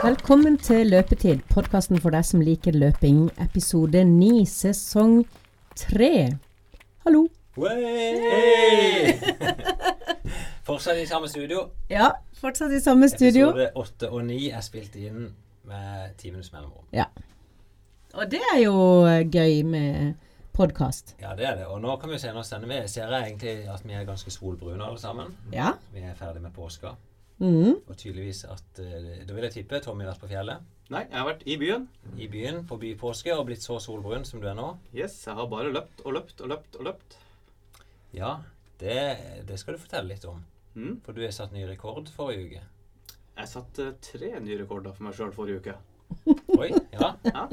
Velkommen til Løpetid, podkasten for deg som liker løping. Episode 9, sesong 3. Hallo. Hey! Fortsatt i samme studio. Ja, fortsatt i samme studio. Episode 8 og 9 er spilt inn med ti minutts mellomrom. Ja. Og det er jo gøy med podkast. Ja, det er det. Og nå kan vi se nå sender vi. Ser jeg egentlig at vi er ganske solbrune alle sammen. Ja. Vi er ferdig med påska. Mhm. Og tydeligvis at eh, Da vil jeg tippe Tommy har vært på fjellet. Nei, jeg har vært i byen. I byen på bypåske og blitt så solbrun som du er nå. Yes, jeg har bare løpt og løpt og løpt og løpt. Ja, det, det skal du fortelle litt om. Mm. For du har satt ny rekord forrige uke. Jeg satte tre nye rekorder for meg sjøl forrige uke. Oi, ja. Ja.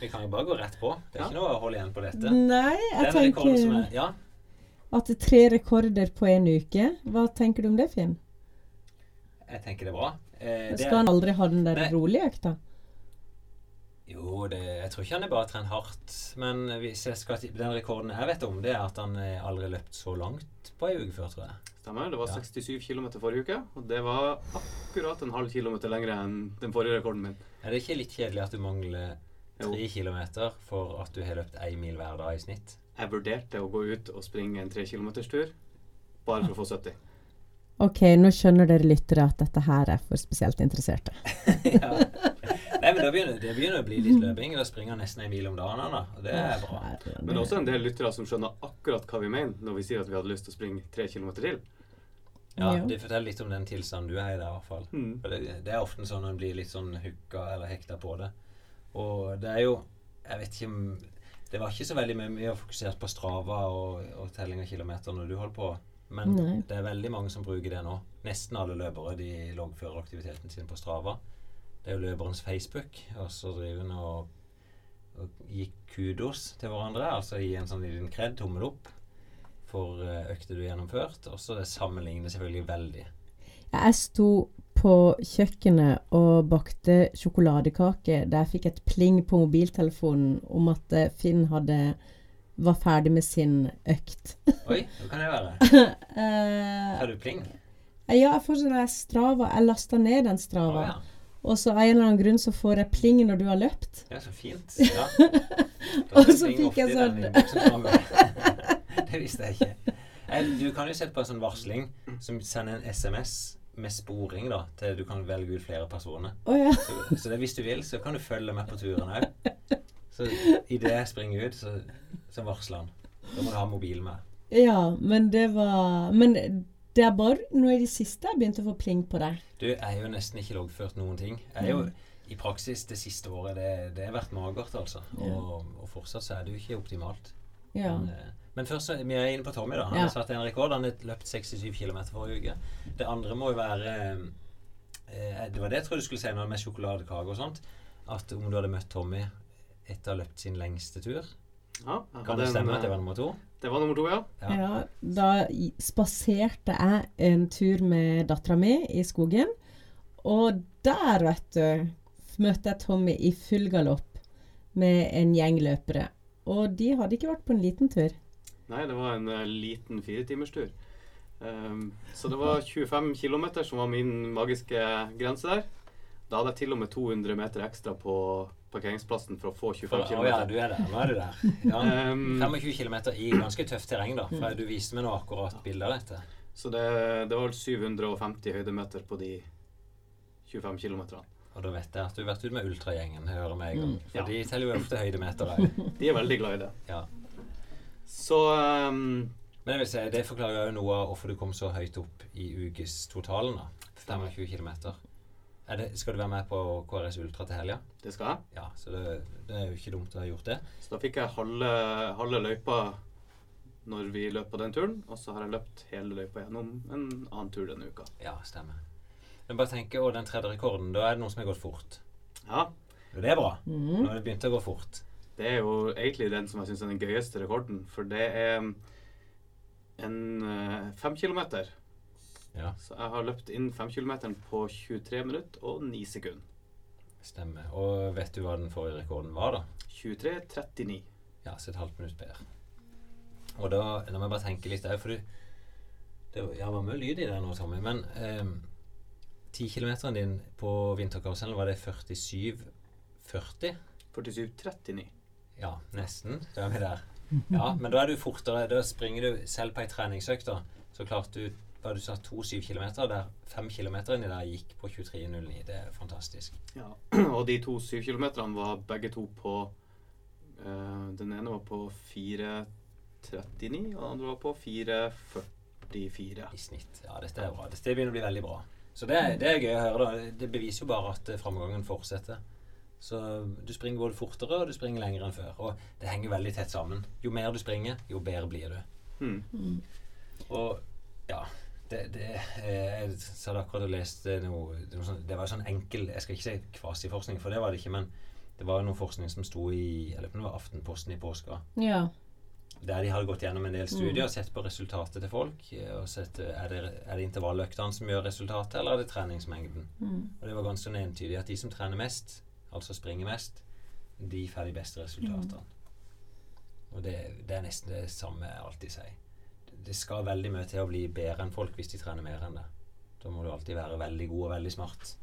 Vi kan jo bare gå rett på. Det er Ja. ikke noe å holde igjen på dette. Nei, jeg er tenker er Ja. at tre rekorder på en uke. Hva tenker du om det, Finn? Jeg tenker det er bra. Eh, det Skal han aldri ha den der rolige økta? Jo, det, jeg tror ikke han er bare trent hardt. Men hvis jeg skal, den rekorden jeg vet om, det er at han eh, aldri har løpt så langt på ei uke før, tror jeg. Stemmer. Det var Ja. 67 km forrige uke. Og det var akkurat en halv kilometer lengre enn den forrige rekorden min. Er det ikke litt kjedelig at du mangler tre kilometer for at du har løpt én mil hver dag i snitt? Jeg vurderte å gå ut og springe en tre kilometers tur bare for å få 70. Ok, nå skjønner dere lyttere at dette her er for spesielt interesserte. ja. Nei, men det begynner, det begynner å bli litt løping. Da springer nesten en mil om dagen, da. Og det er bra. Men det er også en del lyttere som skjønner akkurat hva vi mener når vi sier at vi hadde lyst til å springe tre kilometer til. Ja. Det forteller litt om den tilstanden du er i der, i hvert fall. Mm. For det, det er ofte sånn at en blir litt sånn hooka eller hekta på det. Og det er jo Jeg vet ikke om Det var ikke så veldig mye mye fokusert på Strava og, og telling av kilometer når du holdt på. Men Nei. det er veldig mange som bruker det nå. Nesten alle løpere de loggfører aktiviteten sin på Strava. Det er jo løperens Facebook, og så driver en og, og gir kudos til hverandre. Altså gi en sånn liten kred, tommel opp, for økte økter du har gjennomført. Og så det sammenligner selvfølgelig veldig. Jeg sto på kjøkkenet og bakte sjokoladekake da jeg fikk et pling på mobiltelefonen om at eh, Finn hadde var ferdig med sin økt. Oi, hva kan det være? Eh, Har du pling? ja, jeg får sånn Strava. Jeg lasta ned den Strava. Oh, ja. Og så av en eller annen grunn så får jeg pling når du har løpt. Ja, så fint. Ja. Og så fikk jeg sånn-. Det visste jeg ikke. Eh, Du kan jo sette på en sånn varsling som sender en SMS med sporing, da, til du kan velge ut flere personer. Oh, ja. Så, så det, hvis du vil, så kan du følge med på turen òg. Så idet jeg springer ut, så, så varsler han. Da må du ha mobilen med. ja, men det var Men det er bare nå i det siste jeg begynte å få pling på det. Du jeg er jo nesten ikke loggført noen ting. Jeg er jo i praksis det siste året Det, det har vært magert, altså. Og, og fortsatt så er det jo ikke optimalt. Ja. Men, eh, men først vi er inne på Tommy. da Han Ja. har satt en rekord. Han har løpt 67 km forrige uke. Det andre må jo være eh, Det var det jeg trodde du skulle si noe med sjokoladekake og sånt. At om du hadde møtt Tommy etter å ha løpt sin lengste tur Ja, Kan det en, stemme at det eh, var nummer to? Det var nummer to, ja. Ja. Ja, da spaserte jeg en tur med dattera mi i skogen. Og der, vet du, møtte jeg Tommy i full galopp med en gjeng løpere. Og de hadde ikke vært på en liten tur. Nei, det var en uh, liten firetimerstur. Um, så det var 25 km som var min magiske grense der. Da hadde jeg til og med 200 meter ekstra på parkeringsplassen for å få 25 km. å ja, du er der. Nå er du der. Ja. Um, 25 km i ganske tøft terreng, da. For du viste meg nå akkurat bilder av dette. så det, det var vel 750 høydemeter på de 25 km. Og da vet jeg at du har vært ute med ultragjengen. Hører med en gang. For Ja. de teller jo ofte høydemeter òg. De er veldig glad i det. Ja. Så um, Men jeg vil si, det forklarer jo noe av hvorfor du kom så høyt opp i ukestotalen. da. 25 km. Er det, skal du være med på KRS Ultra til helga? det skal jeg. Ja, så det, det er jo ikke dumt å ha gjort det. Så da fikk jeg halve, halve løypa når vi løp på den turen, og så har jeg løpt hele løypa gjennom en annen tur denne uka. Ja, stemmer. Men bare tenke, å, den tredje rekorden, da er det noe som har gått fort. Ja, Og det er bra. Mm. Nå har det begynt å gå fort. det er jo egentlig den som jeg syns er den gøyeste rekorden, for det er en eh, fem kilometer. Ja, Så jeg har løpt inn 5 km på 23 minutter og 9 sekunder. stemmer. Og vet du hva den forrige rekorden var, da? 23.39. Ja, så et halvt minutt bedre. Og da, la meg bare tenke litt der, for du det, var- Ja, det var mye lyd i det nå, Tommy, men eh, 10 km din på vinterkarusellen, var det 47,40? 47,39. Ja, nesten. Da er vi der. Ja, men da er du fortere. Da springer du selv på ei treningsøkt, da. Så klarte du hva du sa, to syv kilometer, der fem kilometer inni der gikk på 23,09. Det er fantastisk. Ja. Og de to km var begge to på uh, Den ene var på 4,39, og den andre var på 4,44. I snitt. Ja, dette er bra. Dette begynner å bli veldig bra. Så det, det er gøy å høre. da. Det beviser jo bare at eh, framgangen fortsetter. Så du springer både fortere og du springer lenger enn før. Og det henger veldig tett sammen. Jo mer du springer, jo bedre blir du. Mm. Og ja det, det, eh, Jeg satt akkurat og leste noe, Det var sånn enkel Jeg skal ikke si kvasiforskning, for det var det ikke. Men det var noe forskning som sto i eller det var Aftenposten i påska. Ja. Der de hadde gått gjennom en del studier og sett på resultatet til folk. eh, og sett, eh, Er det, er det intervalløktene som gjør resultatet, eller er det treningsmengden? Mm. Og det var ganske sånn entydig at de som trener mest, altså springer mest, de får de beste resultatene. Og det, det er nesten det samme jeg alltid sier. Det skal veldig mye til å bli bedre enn folk hvis de trener mer enn det. Da må du alltid være veldig god og veldig smart.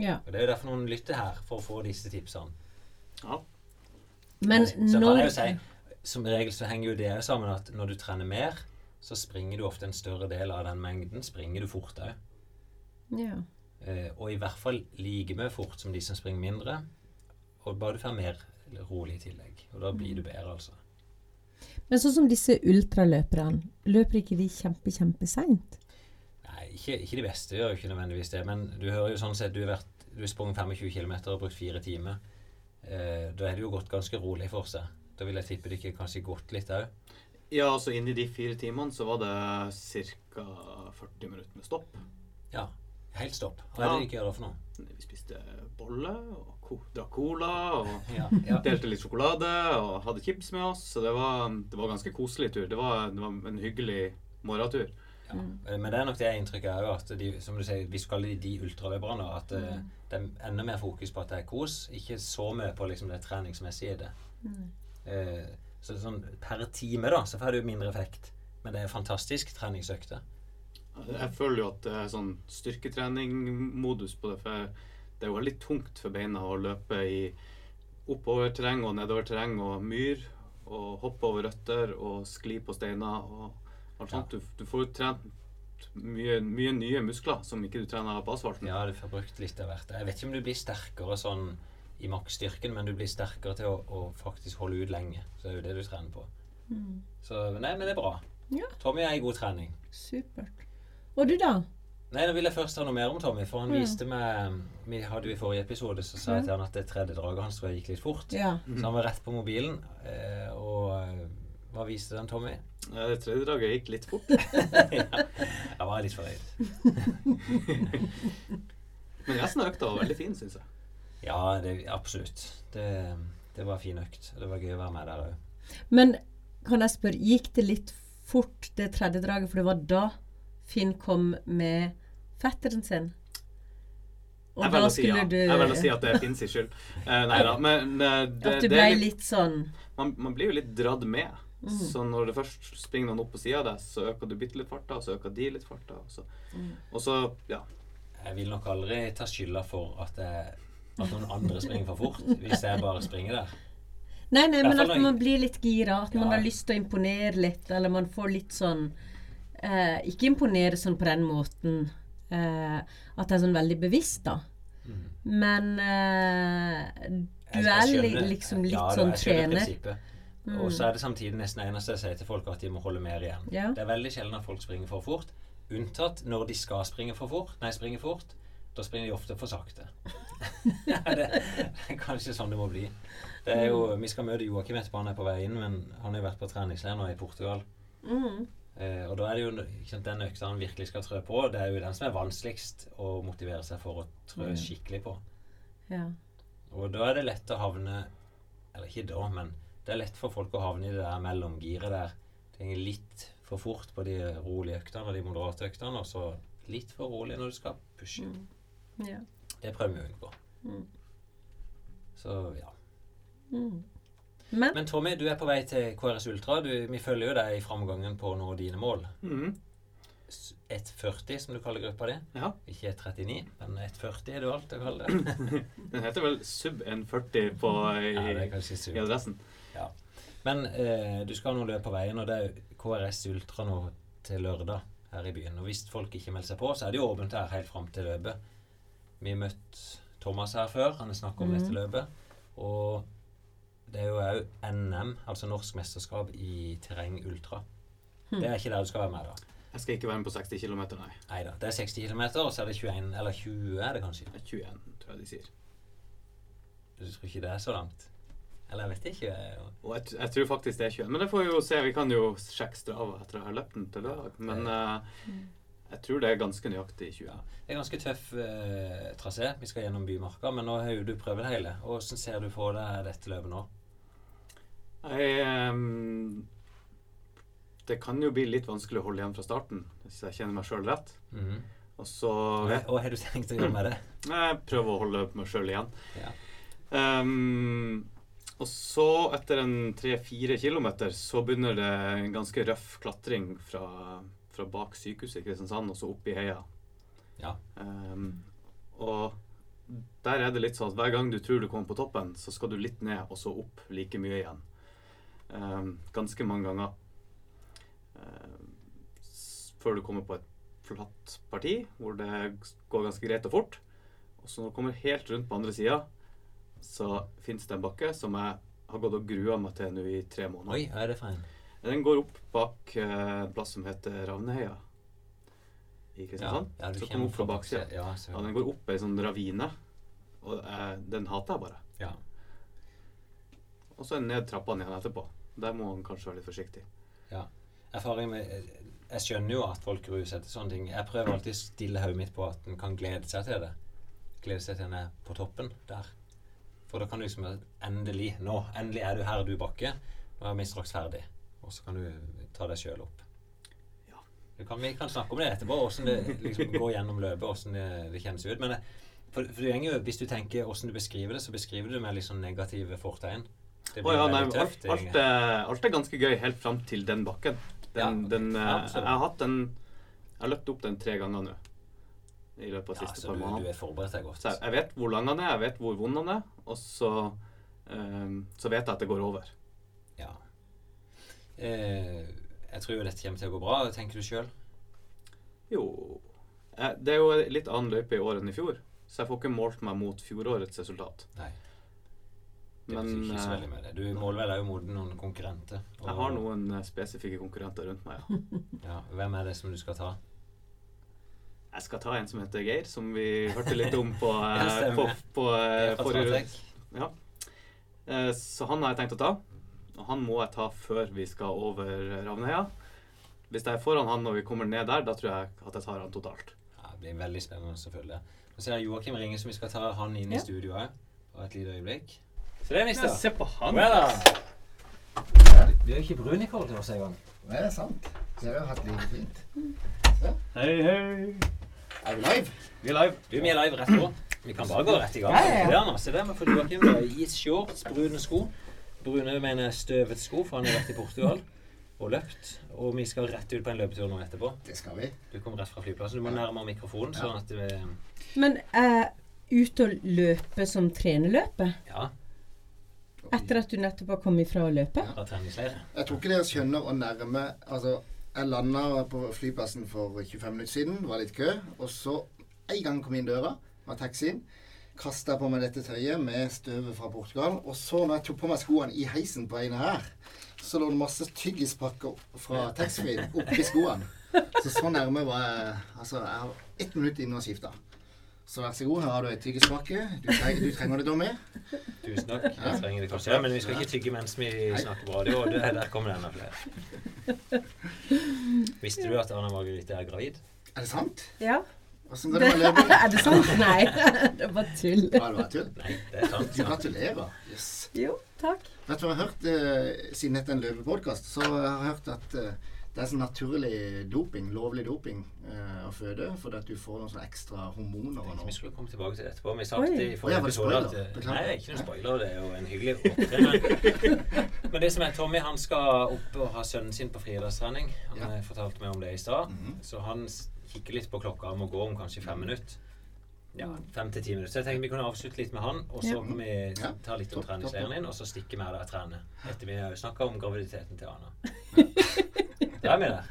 ja. Og Det er jo derfor noen lytter her, for å få disse tipsene. Ja. Men så så når jeg jo si, som regel så henger jo det jo sammen at når du trener mer, så springer du ofte en større del av den mengden. Springer du fort òg. ja. Eh, og i hvert fall like mye fort som de som springer mindre. Og bare du får mer rolig i tillegg. Og da blir du bedre, altså. Men sånn som disse ultraløperne, løper ikke de kjempe, kjempeseint? Nei, ikke, ikke de beste gjør jo ikke nødvendigvis det. Men du hører jo sånn sett Du har vært, du har sprunget 25 km og brukt fire timer. Eh, da er det jo gått ganske rolig for seg. Da vil jeg tippe det ikke kanskje gått litt òg. ja, altså inni de fire timene så var det ca. 40 minutter med stopp. Ja. Helt stopp. Hva er det de ikke gjør da for noe? Vi spiste bolle og drakk cola og Ja, ja. delte litt sjokolade og hadde chips med oss. Så det var, det var ganske koselig tur. Det var, det var en hyggelig morgentur. Ja. Eh, Men det er nok det inntrykket òg, at de, som du sier, vi skal i de ultraløperne. At mm. det er enda mer fokus på at det er kos, ikke så mye på liksom det treningsmessige i det. Eh, så sånn per time, da, så får du mindre effekt. Men det er fantastisk treningsøkte. Jeg føler jo at det er sånn styrketrening-modus på det. For det er jo veldig tungt for beina å løpe i oppoverterreng og nedoverterreng og myr. Og hoppe over røtter og skli på steiner og alt sånt. Du, du får jo trent mye, mye nye muskler som ikke du trener på asfalten. Ja, du får brukt litt av hvert. Jeg vet ikke om du blir sterkere sånn i maksstyrken, men du blir sterkere til å, å faktisk holde ut lenge. Så det er jo det du trener på. Så nei, men det er bra. Ja. Tommy er i god trening. Supert. Og du, da? Nei, nå vil jeg først ha noe mer om Tommy, for han mm. viste meg Vi hadde jo i forrige episode, så sa jeg til han at det tredje draget hans tror jeg gikk litt fort. Ja. Så han var rett på mobilen. Eh, og eh, hva viste den, Tommy? Ja, Det tredje draget gikk litt fort. ja, jeg var litt fornøyd. Men resten av økta var veldig fin, syns jeg. Ja, det, absolutt. Det, det var fin økt. Det var gøy å være med der òg. Men kan jeg spørre, gikk det litt fort det tredje draget, for det var da Finn kom med fetteren sin? Og Jeg da si ja. skulle du Jeg velger å si at det er i skyld. Uh, nei da. Men uh, det, At du det ble er litt, litt sånn man, man blir jo litt dratt med. Mm. Så når det først springer noen opp på sida av deg, så øker du bitte litt farta, og så øker de litt farta. Og så, Mm. og så ja. Jeg vil nok aldri ta skylda for at, jeg, at noen andre springer for fort, hvis jeg bare springer der. Nei, nei, men at man blir litt gira. At man Ja. har lyst til å imponere litt. Eller man får litt sånn eh, Ikke imponere sånn på den måten eh, at det er sånn veldig bevisst, da. Mm. Men eh, du Jeg- jeg er li- liksom litt ja, da, sånn trener. Mm. Og så er det samtidig nesten eneste jeg sier til folk, at de må holde mer igjen. Ja. Det er veldig sjelden at folk springer for fort. Unntatt når de skal springe for fort. Nei, springe fort. Da springer de ofte for sakte. ja, det, det er kanskje sånn det må bli. Det er jo, Vi skal møte Joakim etterpå, han er på vei inn, men han har jo vært på treningsleir nå i Portugal. Mm. Eh, og da er det jo sant, den økta han virkelig skal trø på, det er jo den som er vanskeligst å motivere seg for å trø Mm. skikkelig på. Ja. Og da er det lett å havne Eller ikke da, men det er lett for folk å havne i det der mellomgiret der. Det går litt for fort på de rolige øktene og de moderate øktene, og så litt for rolig når du skal pushe. Mm. ja. Det prøver vi å unngå. Mm. Så ja. Mm. Men Men Tommy, du er på vei til KRS Ultra. Du, vi følger jo deg i framgangen på å nå dine mål. Mm. 1,40, som du kaller gruppa di. Ja. Ikke 1,39, men 1,40 er det valgt å kalle det. Den heter vel Sub 140 på, i, Ja, det er i adressen. adressen. Men eh, du skal nå løpe på veien, og det er KRS Ultra nå til lørdag her i byen. Og hvis folk ikke melder seg på, så er det jo åpent her helt fram til løpet. Vi har møtt Thomas her før, han har snakket om mm. dette løpet. Og det er jo òg NM, altså norsk mesterskap i terreng ultra. Hmm. Det er ikke der du skal være med, da. Jeg skal ikke være med på 60 km, nei. Nei da. Det er 60 km, og så er det 21, eller 20 er det kanskje. 21, tror jeg de sier. Du tror ikke det er så langt? Eller jeg vet ikke. Og jeg, jeg tror faktisk det er 21. Men det får vi jo se. Vi kan jo sjekke Strava etter å ha løpt den til lørdag. Men uh, jeg tror det er ganske nøyaktig 20. Ja. Det er ganske tøff uh, trasé. Vi skal gjennom Bymarka, men nå har jo du prøvd hele. Hvordan ser du for deg dette løpet nå? Jeg, ehm, det kan jo bli litt vanskelig å holde igjen fra starten, hvis jeg kjenner meg sjøl rett. Mhm. Og så hva har du tenkt å gjøre med det? jeg prøver å holde meg sjøl igjen. Ja. Um, og så, etter en tre-fire kilometer, så begynner det en ganske røff klatring fra, fra bak sykehuset i Kristiansand og så opp i heia. Ja. Um, og der er det litt sånn at hver gang du tror du kommer på toppen, så skal du litt ned og så opp like mye igjen. Ehm, ganske mange ganger. Ehm, før du kommer på et flatt parti hvor det går ganske greit og fort. Og så når du kommer helt rundt på andre sida, så fins det en bakke som jeg har gått og grua meg til nå i tre måneder. Oi, er det for? Den går opp bak eh, en plass som heter Ravneheia i Kristiansand. ja, ja, så kommer opp fra baksida. Ja, Ja, den går opp ei sånn ravine, og eh, den hater jeg bare. ja. Og så er den ned trappene igjen etterpå. Der må man kanskje være litt forsiktig. Erfaring med Jeg skjønner jo at folk seg til sånne ting. Jeg prøver alltid å stille hodet mitt på at en kan glede seg til det. Glede seg til en er på toppen der. For da kan du liksom Endelig, nå, endelig er du her, du Bakke. Nå er vi straks ferdig. Og så kan du ta deg sjøl opp. Ja. Du kan, vi kan snakke om det etterpå, åssen det liksom går gjennom løpet, åssen det, det kjennes ut. Men det, for, for det jo, hvis du tenker åssen du beskriver det, så beskriver du det med litt sånn negative fortegn. Å ja, nei, alt, alt, alt er ganske gøy helt fram til den bakken. Den, Ja, okay. den, eh, jeg har hatt den Jeg har løpt opp den tre ganger nå. I løpet av ja, siste par måneder. du er forberedt deg godt. Så jeg, vet hvor lang den er, jeg vet hvor vond den er, og så eh, Så vet jeg at det går over. Ja. Eh, jeg tror jo dette kommer til å gå bra. Tenker du sjøl? Jo eh, Det er jo litt annen løype i år enn i fjor, så jeg får ikke målt meg mot fjorårets resultat. Nei. Det Men ikke så eh, veldig med det. Du måler vel òg mot noen konkurrenter. og- jeg har noen eh, spesifikke konkurrenter rundt meg, ja. Ja, hvem er det som du skal ta? Jeg skal ta en som heter Geir, som vi hørte litt om på, eh, Ja, på, på Det er forrige. Ja. Så han har jeg tenkt å ta. Og han må jeg ta før vi skal over Ravneheia. Hvis jeg er foran han når vi kommer ned der, da tror jeg at jeg tar han totalt. Ja, det blir veldig spennende selvfølgelig. følge. Nå ser jeg Joakim ringer, som vi skal ta han inn i Ja. på et lite øyeblikk. Så det, mister. se på han! Du er jo ikke brun i forhold til oss engang. Det er sant. Det har hatt like fint. Hei, hei. Er vi live? Vi er live. Du, vi er live rett på. Vi kan bare gå rett i gang. Ja, ja, Se der, vi får Joakim i shorts, brune sko. Brune mener støvet sko, for han har vært i Portugal og løpt. Og vi skal rett ut på en løpetur nå etterpå. Det skal vi. Du kom rett fra flyplassen. Du må nærmere mikrofonen, Ja. sånn at Vi Men uh, ute og løpe som trenerløpet? Ja, Etter at du nettopp har kommet fra å løpe? fra. Jeg tror ikke dere skjønner å nærme Altså, jeg landa på flyplassen for 25 minutter siden. Det var litt kø. Og så, en gang kom inn døra, var taxien. Kasta på meg dette tøyet med støvet fra Portugal. Og så, når jeg tok på meg skoene i heisen på veien her, så lå det masse tyggispakker fra taxfree oppi skoene. Så så nærme var jeg Altså, jeg har ett minutt inne og skifta. Så vær så god, her har du ei tyggispakke. Du, du trenger det, Tommy. Tusen takk. Jeg trenger det kanskje. Ja, men vi skal ikke tygge mens vi snakker på radio. Det, der kommer det enda flere. Visste du at Anna Margrethe er gravid? Er det sant? Ja. Åssen går det med løpet? er det sant? Nei, det var tull. Ja, det var tull. Nei, det er sant. Du gratulerer. Yes. Jo, takk. Vet du hva jeg har hørt, eh, siden dette er en løvepodkast? så har jeg hørt at eh, det er sånn naturlig doping, lovlig doping, eh, å føde, fordi at du får noen sånne ekstra hormoner og Vi skulle komme tilbake til det etterpå. Vi sa det i ja, forrige det episode at spoiler? eh. Nei, det er ikke noen spoiler. Det er jo en hyggelig opptreden. Men, det som er Tommy, han skal opp og ha sønnen sin på friidrettstrening. Han Ja. eh, fortalte meg om det i stad. Mhm. Så han kikker litt på klokka og må gå om kanskje fem minutter. Ja, fem til ti minutter. Så jeg tenkte vi kunne avslutte litt med han, og så kan vi ta litt om treningsleiren din, og så stikke med her og trene. Etter vi har snakka om graviditeten til Anna. Da er vi der.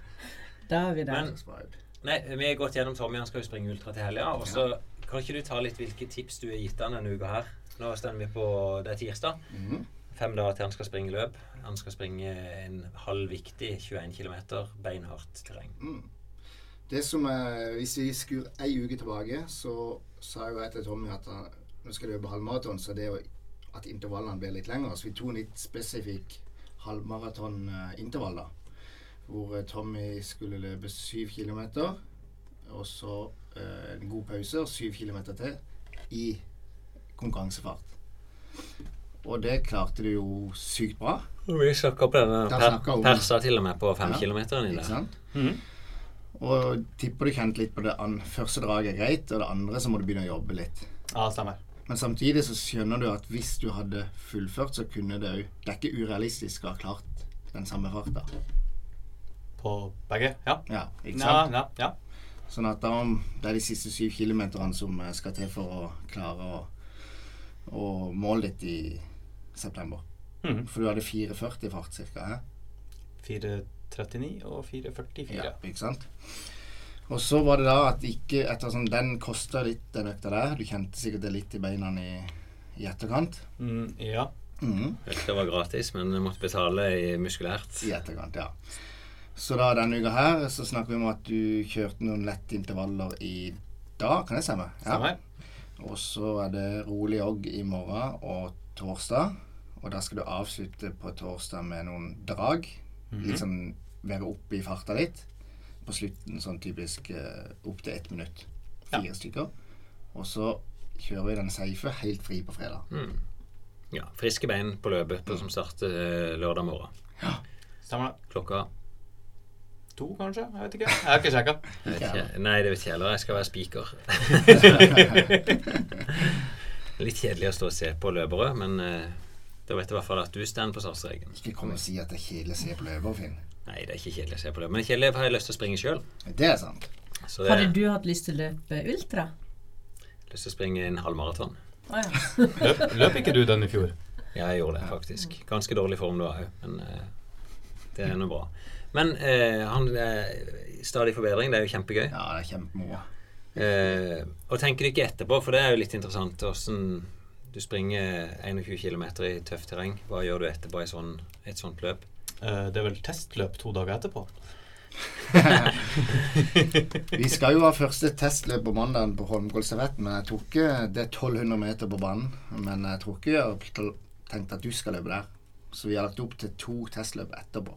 Da er vi der. Men-. Nei, vi har gått gjennom Tommy, han skal jo springe ultra til helga. Og så kan ikke du ta litt hvilke tips du har gitt han denne uka her? Nå står vi på Det er tirsdag. Mhm. Fem dager til han skal springe løp. Han skal springe en halvviktig 21 km beinhardt terreng. Mm. Det som er, Hvis vi skur ei uke tilbake, så sa jo jeg til Tommy at han, nå skal løpe halvmaraton, så det at intervallene blir litt lengre. Så vi tok en litt spesifikk halvmaraton-intervall, da. Hvor eh, Tommy skulle løpe syv kilometer, og så eh, en god pause og syv kilometer til i konkurransefart. Og det klarte du jo sykt bra. Og vi snakka på denne per, persa til og med på fem Ja, i Ikke det. sant? Mhm. Og tipper du kjente litt på det an første draget er greit, og det andre så må du begynne å jobbe litt. Ja, stemmer. Men samtidig så skjønner du at hvis du hadde fullført, så kunne det òg Det er ikke urealistisk å ha klart den samme farta. På begge? Ja. Ja, ikke Ja, sant? ja, ja. Sånn at da, det er de siste syv kilometerne som eh, skal til for å klare å, å måle ditt i september. Mm. For du hadde 4,40 fart ca. hæ? 4.39 og 4.44. Ja, ikke sant? Og så var det da at ikke etter sånn, Den kosta litt, den økta der. Du kjente sikkert det litt i beina i, i etterkant. Mm, ja. Mm. Det var gratis, men du måtte betale i muskulært. I etterkant, ja. Så da denne uka her så snakker vi om at du kjørte noen lette intervaller i dag, kan det stemme? Stemmer. Og så er det rolig jogg i morgen og torsdag. Og da skal du avslutte på torsdag med noen drag. Mhm. Liksom være oppe i farta litt. På slutten sånn typisk uh, opp til ett minutt. Fire stykker. Og så kjører vi den safe helt fri på fredag. Mm. Ja, friske bein på løpet på, som starter eh, lørdag morgen. Ja. Stemmer det. Klokka To, kanskje? Jeg vet ikke. Jeg har ikke sjekka. jeg Nei, det vet ikke heller. Jeg skal være spiker. Litt kjedelig å stå og se på løpere, men uh, da vet jeg i hvert fall at du står på startstreken. Ikke kom og si at det er kjedelig å se på løpere, Finn. Nei, det er ikke kjedelig å se på løpere. Men kjedelig har jeg lyst til å springe sjøl. Det er sant. Så det Hadde du hatt lyst til å løpe ultra? lyst til å springe en halvmaraton. Ah, ja. Løp, løp ikke du den i fjor? Ja, jeg gjorde det faktisk. Ganske dårlig form da òg, men uh, det er nå bra. Men eh, han eh, Stadig forbedring, det er jo kjempegøy. Ja, det er kjempemoro. Eh, og tenker du ikke etterpå, for det er jo litt interessant åssen du springer 21 km i tøft terreng. Hva gjør du etterpå i sånn, et sånt løp? Eh, Det er vel testløp to dager etterpå? Vi skal jo ha første testløp på mandag på Holmgårdservetten, men jeg tror ikke det er 1200 meter på banen. Men jeg tror ikke jeg har tenkt at du skal løpe der. Så vi har lagt opp til to testløp etterpå.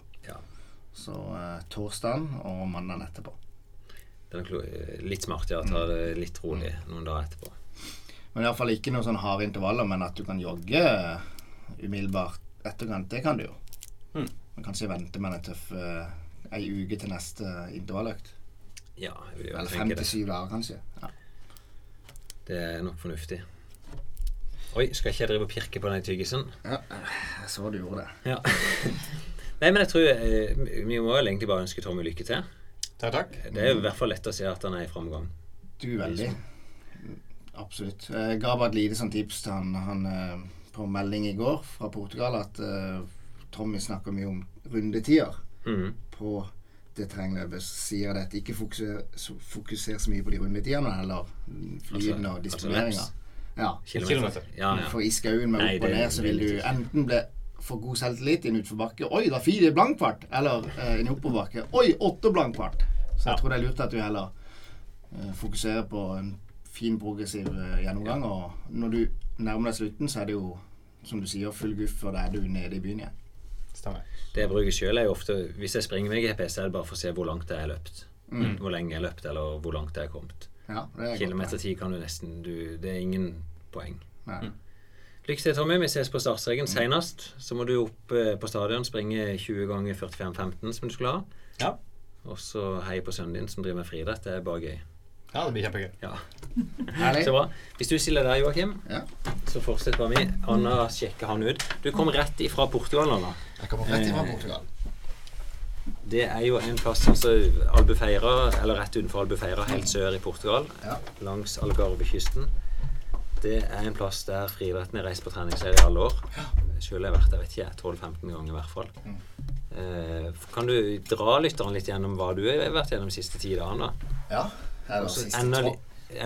Så eh, torsdagen og mandagen etterpå. Det er litt smart ja, ta det litt rolig noen dager etterpå. Men iallfall ikke noen sånn harde intervaller, men at du kan jogge eh, umiddelbart etterkant, det kan du jo. Mm. Men kanskje vente med en tøff eh, ei uke til neste intervalløkt. Ja, jeg vil jo Eller fem til syv dager, kanskje. Ja. Det er nok fornuftig. Oi, skal ikke jeg drive og pirke på den tyggisen? ja, jeg så du gjorde det. Ja. Nei, men jeg tror eh, Vi må vel egentlig bare ønske Tommy lykke til. Takk, takk. Det er jo i hvert fall lett å se at han er i framgang. Du, veldig. Absolutt. Jeg ga bare et lite sånn tips til han, han eh, på melding i går fra Portugal at uh, Tommy snakker mye om rundetider mm. på det terrengløpet. Så sier det at ikke fokuser, fokuser så mye på de rundetidene, heller flyene Altså- og altså disponeringa. reps. ja. Kilometer. Ja, ja. For i skauen med Nei, opp og ned så vil du enten bli for god selvtillit i en utforbakke Oi, det er fire blankfart! Eller eh, en oppoverbakke. Oi, åtte blankfart! Så jeg Ja. tror det er lurt at du heller eh, fokuserer på en fin, progressiv eh, gjennomgang. Og når du nærmer deg slutten, så er det jo, som du sier, full guff, og da er du nede i byen igjen. Stemmer. Det jeg bruker sjøl, er jo ofte Hvis jeg springer med GPS, er det bare for å se hvor langt jeg har løpt. Mm. Hvor lenge jeg har løpt, eller hvor langt jeg har kommet. Ja, Kilometer ti kan du nesten du, Det er ingen poeng. Nei. Lykke til, Tommy. Vi ses på startstreken senest. Så må du opp eh, på stadion, springe 20 ganger 45-15 som du skulle ha. Ja. Og så hei på sønnen din som driver med friidrett. Det er bare gøy. Ja, det blir kjempegøy. Ja. Så bra. Hvis du stiller der, Joakim, Ja. så fortsett bare vi. Anna sjekker han ut. Du kom rett ifra Portugal, Anna. Jeg kom rett fra Eh, Portugal. Det er jo en plass, altså Albufeira, eller rett utenfor Albufeira, helt sør i Portugal, Ja. langs Algarvekysten. Det er en plass der friidretten har reist på treningsserie i alle år. Selv har jeg vært der vet ikke 12-15 ganger i hvert fall. Mm. Eh, kan du dra lytteren litt gjennom hva du har vært gjennom de siste ti dagene? Ja. Her er det Altså, siste enda, li,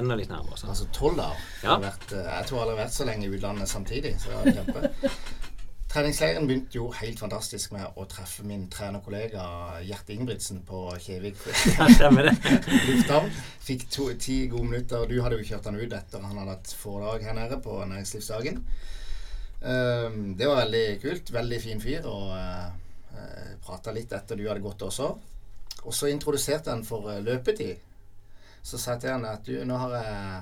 enda litt nærmere. Sånn. Altså tolv dager. Ja. Jeg har vært, eh, Jeg tror jeg har vært så lenge i utlandet samtidig. Så det var kjempe. Treningsleiren begynte jo helt fantastisk med å treffe min trenerkollega Gjert Ingebrigtsen på Kjevik lufthavn. Fikk to, ti gode minutter. Du hadde jo kjørt han ut etter han hadde hatt foredrag her nede på Næringslivsdagen. Um, det var veldig kult. Veldig fin fyr. Og uh, prata litt etter du hadde gått også. Og så introduserte han for eh, løpetid. Så sa jeg til han at du, nå har jeg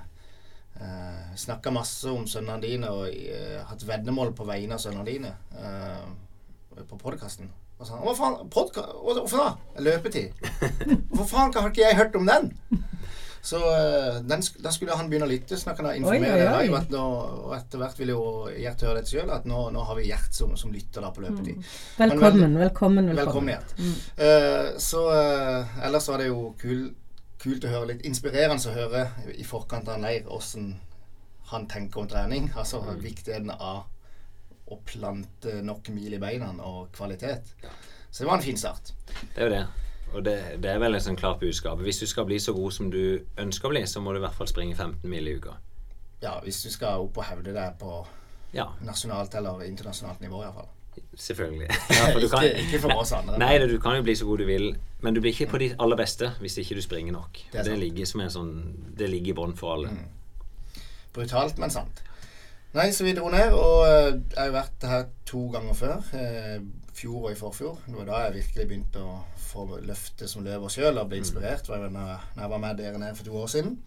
uh, snakka masse om sønnene dine og eh, hatt veddemål på vegne av sønnene dine eh, på podkasten. Og sa Hva faen? Podka hvorfor da? Løpetid? Hvorfor faen har ikke jeg hørt om den? Så eh, den, da skulle han begynne å lytte, så jeg informere Oi, oi, deg oi. live. Og etter hvert vil jo Gjert høre dette sjøl, at nå, nå har vi Gjert som, som lytter da på løpetid. Men Velkommen, velkommen, Velkommen, velkommen. Gjert. Eh, så eh, ellers var det jo kul, kult å høre litt inspirerende å høre i forkant av en leir åssen han tenker om trening. Altså viktigheten av å plante nok mil i beina og kvalitet. Så det var en fin start. Det er jo det. Og det, det er vel et sånn klart budskap. Hvis du skal bli så god som du ønsker å bli, så må du i hvert fall springe 15 mil i uka. Ja, hvis du skal opp og hevde deg på Ja, nasjonalt eller internasjonalt nivå, iallfall. Selvfølgelig. Ja, for du kan, ikke, ikke for oss andre. Nei, du kan jo bli så god du vil, men du blir ikke på de aller beste hvis ikke du springer nok. Det er Det, ligger som en sånn Det ligger i bånn for alle. Brutalt, men sant. Nei, så vi dro ned, og eh, jeg har jo vært her to ganger før. Eh, fjor og i forfjor. Det var da jeg virkelig begynte å få løftet som løper sjøl og bli inspirert. Mm. når, jeg var med dere nede for to år siden.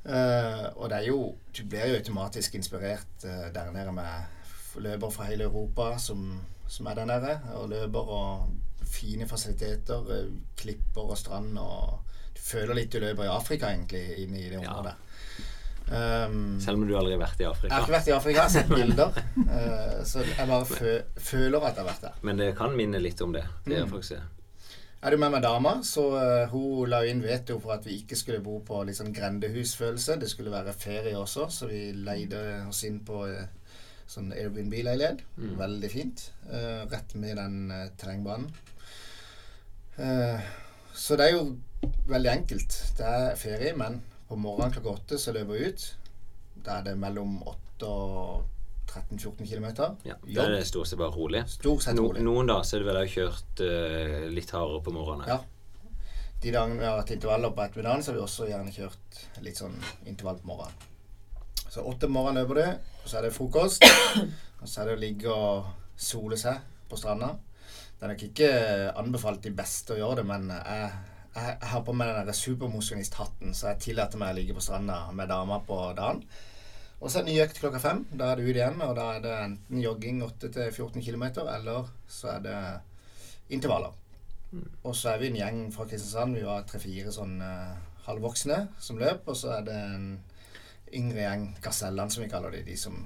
Eh, og det er jo Du blir jo automatisk inspirert eh, der nede med løpere fra hele Europa som, som er der nede. Og løper og fine fasiliteter, eh, klipper og strand og Du føler litt du løper i Afrika, egentlig, inne i det Ja. området. Um, Selv om du aldri har vært i Afrika? jeg har ikke vært i Afrika, jeg har sett bilder. uh, så jeg bare fø føler at jeg har vært der. Men det kan minne litt om det. Det Mm. faktisk. Er du med meg dama, så uh, hun la inn veto for at vi ikke skulle bo på litt sånn grendehusfølelse. Det skulle være ferie også, så vi leide oss inn på eh, sånn Airbnb-leilighet. Mm. Veldig fint. Uh, rett med den uh, terrengbanen. Uh, så det er jo veldig enkelt. Det er ferie, men på morgenen klokka åtte så løper vi ut. Da er det mellom 8 og 13-14 km. Ja, da er det stort sett bare rolig. Stort sett No, noen dager så er det vel også kjørt uh, litt hardere på morgenen. Ja. De dagene vi har hatt intervaller på ettermiddagen, så har vi også gjerne kjørt litt sånn intervall på morgenen. Så åtte om morgenen løper du, og så er det frokost. Og så er det å ligge og sole seg på stranda. Det er nok ikke anbefalt de beste å gjøre det, men jeg, jeg, jeg har på meg den supermosjonisthatten, så jeg tillater meg å ligge på stranda med dama på dagen. Og så er det ny økt klokka fem. Da er det ut igjen, og da er det enten jogging 8-14 km, eller så er det intervaller. Og så er vi en gjeng fra Kristiansand. Vi var tre-fire sånn eh, halvvoksne som løp. Og så er det en yngre gjeng, Gasellene som vi kaller de, de som,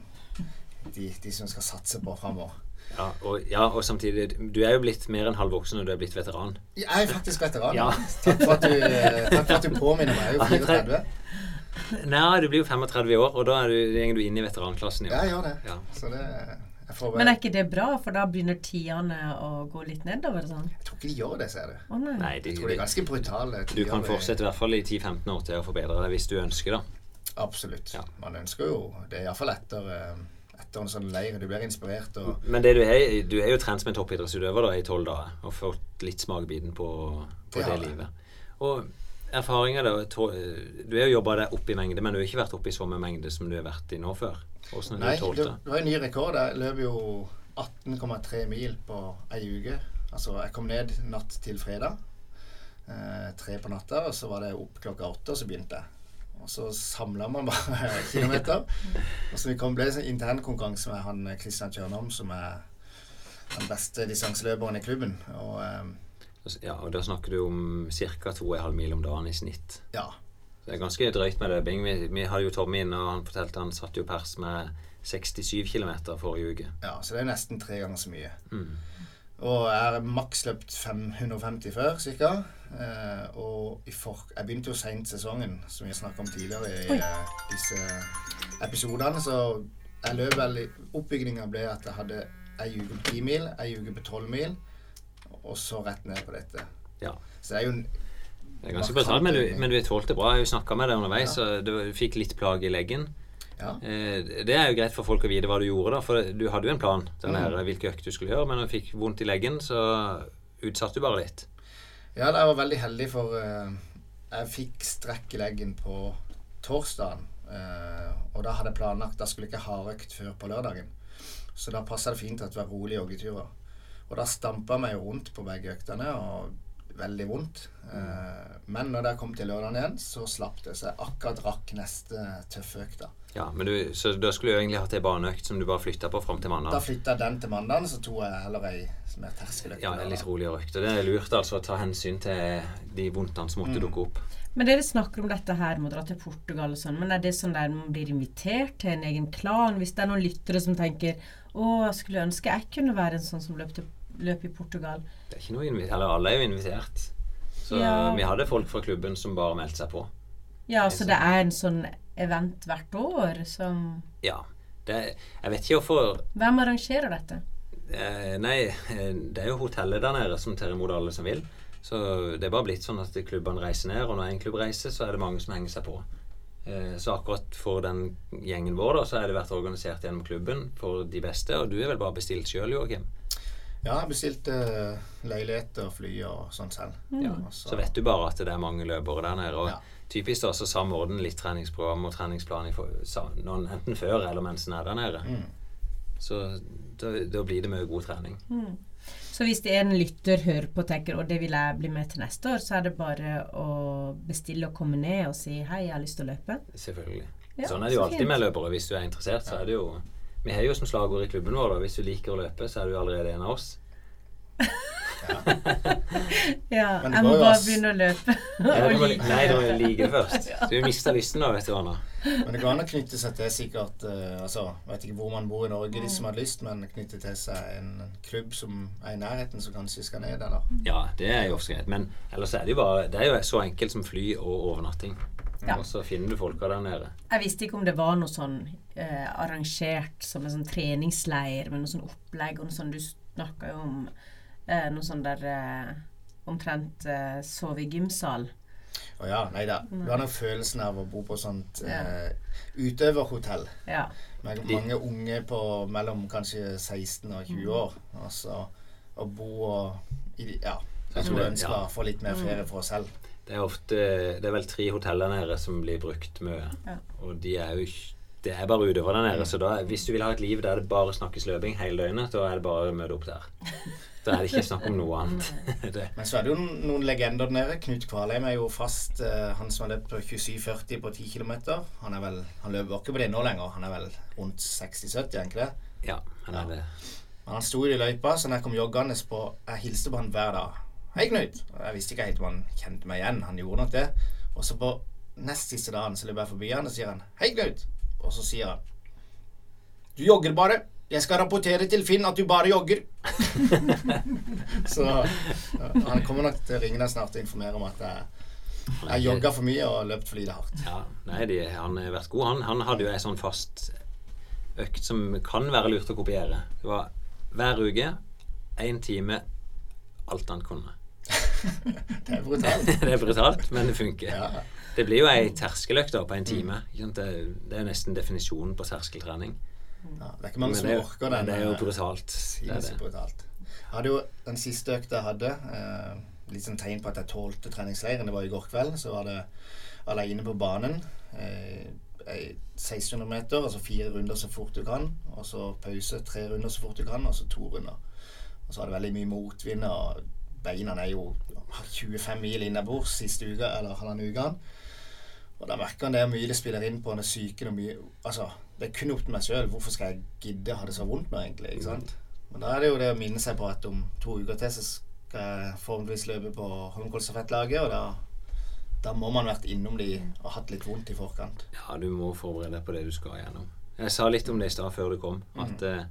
de, de som skal satse på framover. Ja, og, ja, og samtidig Du er jo blitt mer enn halvvoksen og du er blitt veteran. Jeg er faktisk veteran. Ja. Takk, for at du, takk for at du påminner meg. Jeg er jo 34. Nei, du blir jo 35 i år, og da er du, du inne i veteranklassen. Ja, jeg gjør det. Ja. Så det jeg, får, Men er ikke det bra, for da begynner tidene å gå litt nedover? sånn? jeg tror ikke de gjør det, ser du. Oh, nei. Nei, de, Jeg tror de er ganske brutale. du kan fortsette i hvert fall i 10-15 år til å forbedre deg hvis du ønsker det. Absolutt. Ja. Man ønsker jo Det er iallfall etter, eh, etter en sånn leir. Du blir inspirert og Men det du du er jo trent som en toppidrettsutøver da, i tolv dager og fått litt smakebiten på, på Det det, livet. Og erfaringer da Du har jo jobba deg opp i mengde, men du har ikke vært oppe i samme mengde som du har vært i nå før. Hvordan har Nei, du det? det var en ny rekord. Jeg løp jo 18,3 mil på ei uke. Altså, jeg kom ned natt til fredag. Eh, tre på natta, og så var det opp klokka åtte, og så begynte jeg. Og så samla man bare kilometer. Og så vi kom, ble en intern konkurranse med han Kristian Tjørnholm, som er den beste distanseløperen i klubben. Og eh, Ja, og Da snakker du om ca. 2,5 mil om dagen i snitt. ja. Så Det er ganske drøyt med løping. Vi, vi hadde jo Tommy inne, og han fortalte han satt jo pers med 67 km forrige uke. Ja, Så det er nesten tre ganger så mye. Mm. Og jeg har maks løpt 550 før, ca. Eh, og for, jeg begynte jo seint sesongen, som vi har snakka om tidligere i eh, disse episodene. Så jeg løp vel Oppbygninga ble at jeg hadde ei uke på 10 mil, ei uke på 12 mil, og så rett ned på dette. Ja. Så det er jo en Det er ganske brutalt, men men du tålte bra. Jeg snakka med deg underveis, Ja. og du fikk litt plage i leggen. Ja. Eh, Det er jo greit for folk å vite hva du gjorde, da. For du hadde jo en plan der Mm. hvilke økt du skulle gjøre, men når du fikk vondt i leggen, så utsatte du bare litt. Ja, jeg var veldig heldig, for eh, jeg fikk strekk i leggen på torsdagen. eh, og da hadde jeg planlagt Da skulle jeg ikke ha hardøkt før på lørdagen. Så da passa det fint at det var rolige joggeturer. Og da stampa jeg meg jo rundt på begge øktene, og veldig vondt. Men når det kom til lørdagen igjen, så slapp det. Så jeg akkurat rakk neste tøffe økt. Da. Ja, men du, Så da skulle du egentlig hatt ei baneøkt som du bare flytta på fram til Da mandag. flytta jeg den til mandag, så tok jeg heller ei mer terskeløkt. Ja, en litt roligere økt. Og det er lurt altså å ta hensyn til de vondtene som måtte Mm. dukke opp. Men dere snakker om dette her med å dra til Portugal og sånn, men er det sånn der man blir invitert til en egen klan? Hvis det er noen lyttere som tenker å, jeg skulle ønske jeg kunne være en sånn som løp, til, løp i Portugal. Det er ikke noe invitert, Eller alle er jo invitert. Så Ja. vi hadde folk fra klubben som bare meldte seg på. Ja, så det er en sånn event hvert år som Ja. Det, jeg vet ikke hvorfor Hvem arrangerer dette? Eh, nei, eh, det er jo hotellet der nede som tar imot alle som vil. Så det er bare blitt sånn at klubbene reiser ned, og når en klubb reiser, så er det mange som henger seg på. Eh, så akkurat for den gjengen vår, da, så har det vært organisert gjennom klubben for de beste, og du er vel bare bestilt sjøl, Joakim? Ja, jeg bestilte leiligheter, og fly og sånn selv. Ja. Så- Så vet du bare at det er mange løpere der nede. Og Ja. Typisk da så samordne litt treningsprogram og treningsplan i for, noen, enten før eller mens en er der nede. Mm. Så da, da blir det mye god trening. Så hvis det er en lytter hører på og tenker og det vil jeg bli med til neste år, så er det bare å bestille og komme ned og si hei, jeg har lyst til å løpe. Selvfølgelig. Ja, sånn er det jo så alltid fint. med løpere. Hvis du er interessert, så er det jo Vi har jo som slagord i klubben vår da hvis du liker å løpe, så er du allerede en av oss. Ja, jeg må bare begynne å løpe. Nei, og du må, like. det først. Du mister lysten da, vet du, Anna. Men det går an å knytte seg til sikkert uh, altså, Vet ikke hvor man bor i Norge, de som har lyst, men knytte til seg en klubb som er i nærheten, som kanskje skal ned, eller Ja, det er jo også greit. Men ellers er det jo bare Det er jo så enkelt som fly og overnatting. Ja. Og så finner du folka der nede. Jeg visste ikke om det var noe sånn eh, arrangert som en sånn treningsleir med noe sånn opplegg og noe sånn Du snakka jo om eh, noe sånn der eh, omtrent eh, sove i gymsal. Å ja, nei da. Du har den følelsen av å bo på sånt Ja. eh, utøverhotell Ja. med mange unge på mellom kanskje 16 og 20 år. Altså å bo og i, Ja. Jeg tror jeg ønsker Ja. å få litt mer ferie for oss selv. Det er ofte Det er vel tre hotell der nede som blir brukt mye. Ja. Og de er jo ikke Det er bare utøvere der nede. Så da, hvis du vil ha et liv der det bare snakkes løping hele døgnet, da er det bare å møte opp der. Da er det ikke snakk om noe annet. det, Men så er det jo noen legender der nede. Knut Kvalheim er jo fast eh, han som har løpt på 27,40 på 10 km. Han vel Han løper ikke på det nå lenger. Han er vel rundt 60-70, er han ikke det? ja, han er det Men han sto i løypa, så når jeg kom joggende på Jeg hilste på han hver dag. 'Hei, Knut.' Jeg visste ikke helt om han kjente meg igjen. Han gjorde nok det. Og så på nest siste dagen så løper jeg forbi han og sier han 'Hei, Knut'. Og så sier han 'Du jogger bare. Jeg skal rapportere til Finn at du bare jogger'. så han kommer nok til å ringe deg snart og informere om at jeg, jeg jogga for mye og løpt for lite hardt. Ja, nei, de, han har vært god. Han, han hadde jo ei sånn fast økt som kan være lurt å kopiere. Det var hver uke én time alt han kunne. Det er brutalt. det er brutalt, men det funker. Ja. Det blir jo ei terskeløkt på en time. Det, det er jo nesten definisjonen på terskeltrening. Ja, det er ikke mange som det, er orker den. det er jo eh, brutalt. Det er det. brutalt. Jeg hadde jo den siste økta jeg hadde, eh, litt sånn tegn på at jeg tålte treningsleiren. Det var i går kveld. Så var det alene på banen. Eh, ei 1600 meter, altså fire runder så fort du kan. Og så pause, tre runder så fort du kan, og så to runder. Og så var det veldig mye motvind, og beina er jo 25 mil innabords siste uka, eller halvannen uke. Og da merker han det mye det spiller inn på han er syken og mye Altså, det er kun opp til meg sjøl. Hvorfor skal jeg gidde ha det så vondt nå, egentlig? ikke sant? Men da er det jo det å minne seg på at om to uker til så skal jeg forhåpentligvis løpe på Holmenkollstafettlaget, og da Da må man vært innom de og hatt litt vondt i forkant. Ja, du må forberede deg på det du skal gjennom. Jeg sa litt om det i stad før du kom. At eh,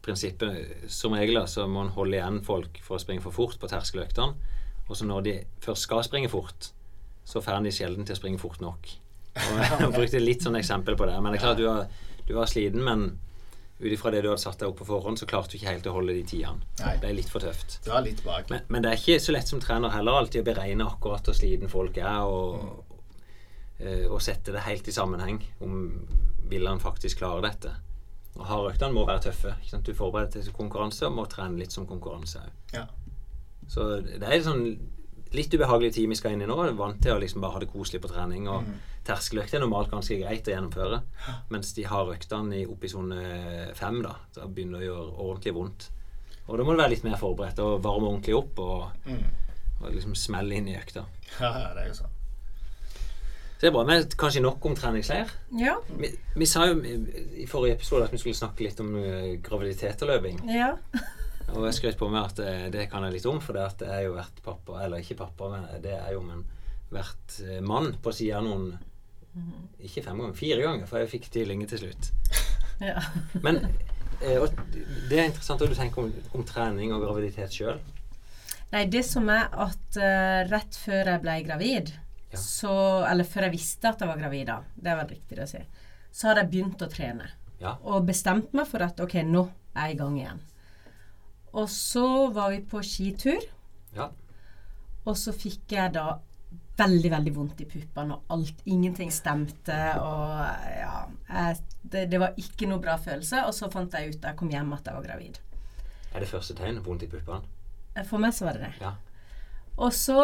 prinsippet Som regel så må man holde igjen folk for å springe for fort på terskeløktene. Og så når de først skal springe fort, så får de sjelden til å springe fort nok. Og jeg brukte litt sånn eksempel på det. Men det er klart du var, du var sliten, men ut ifra det du hadde satt deg opp på forhånd, så klarte du ikke helt å holde de tidene. Nei. Det er litt for tøft. Det var litt bak. Men, men det er ikke så lett som trener heller alltid å beregne akkurat hvor sliten folk er, og, mm. og sette det helt i sammenheng. Om vil han faktisk klare dette. Og Hardøktene må være tøffe. Ikke sant? Du forbereder deg til konkurranse og må trene litt som konkurranse òg. Ja. Så det er sånn litt ubehagelig tid vi skal inn i nå. Jeg er vant til å liksom bare ha det koselig på trening. Og Mm. terskeløkt er normalt ganske greit å gjennomføre. Mens de har øktene i- oppe i sone fem, da, da begynner det å gjøre ordentlig vondt. Og da må du være litt mer forberedt og varme ordentlig opp og, Mm. og liksom smelle inn i økta. ja, det er jo sånn. Så det er bra. Men kanskje nok om treningsleir. Ja. Vi, vi sa jo i forrige episode at vi skulle snakke litt om eh, graviditet og løping. ja. Og jeg skrøt på meg at eh, det kan jeg litt om, for det at jeg er jo vært pappa, eller ikke pappa, men det er jo men vært eh, mann på sida av noen Ikke fem ganger, fire ganger, for jeg fikk tvillinger til slutt. ja. Men eh, det er interessant at du tenker om, om trening og graviditet sjøl. Nei, det som er at uh, rett før jeg ble gravid, Ja. så Eller før jeg visste at jeg var gravid, da. Det er vel riktig å si. Så hadde jeg begynt å trene. Ja. Og bestemt meg for at ok, nå er jeg i gang igjen. Og så var vi på skitur, Ja. og så fikk jeg da veldig, veldig vondt i puppene, og alt Ingenting stemte, og ja jeg, det, det var ikke noe bra følelse. Og så fant jeg ut da jeg kom hjem at jeg var gravid. Er det første tegn vondt i puppene? For meg så var det det. Ja. Og så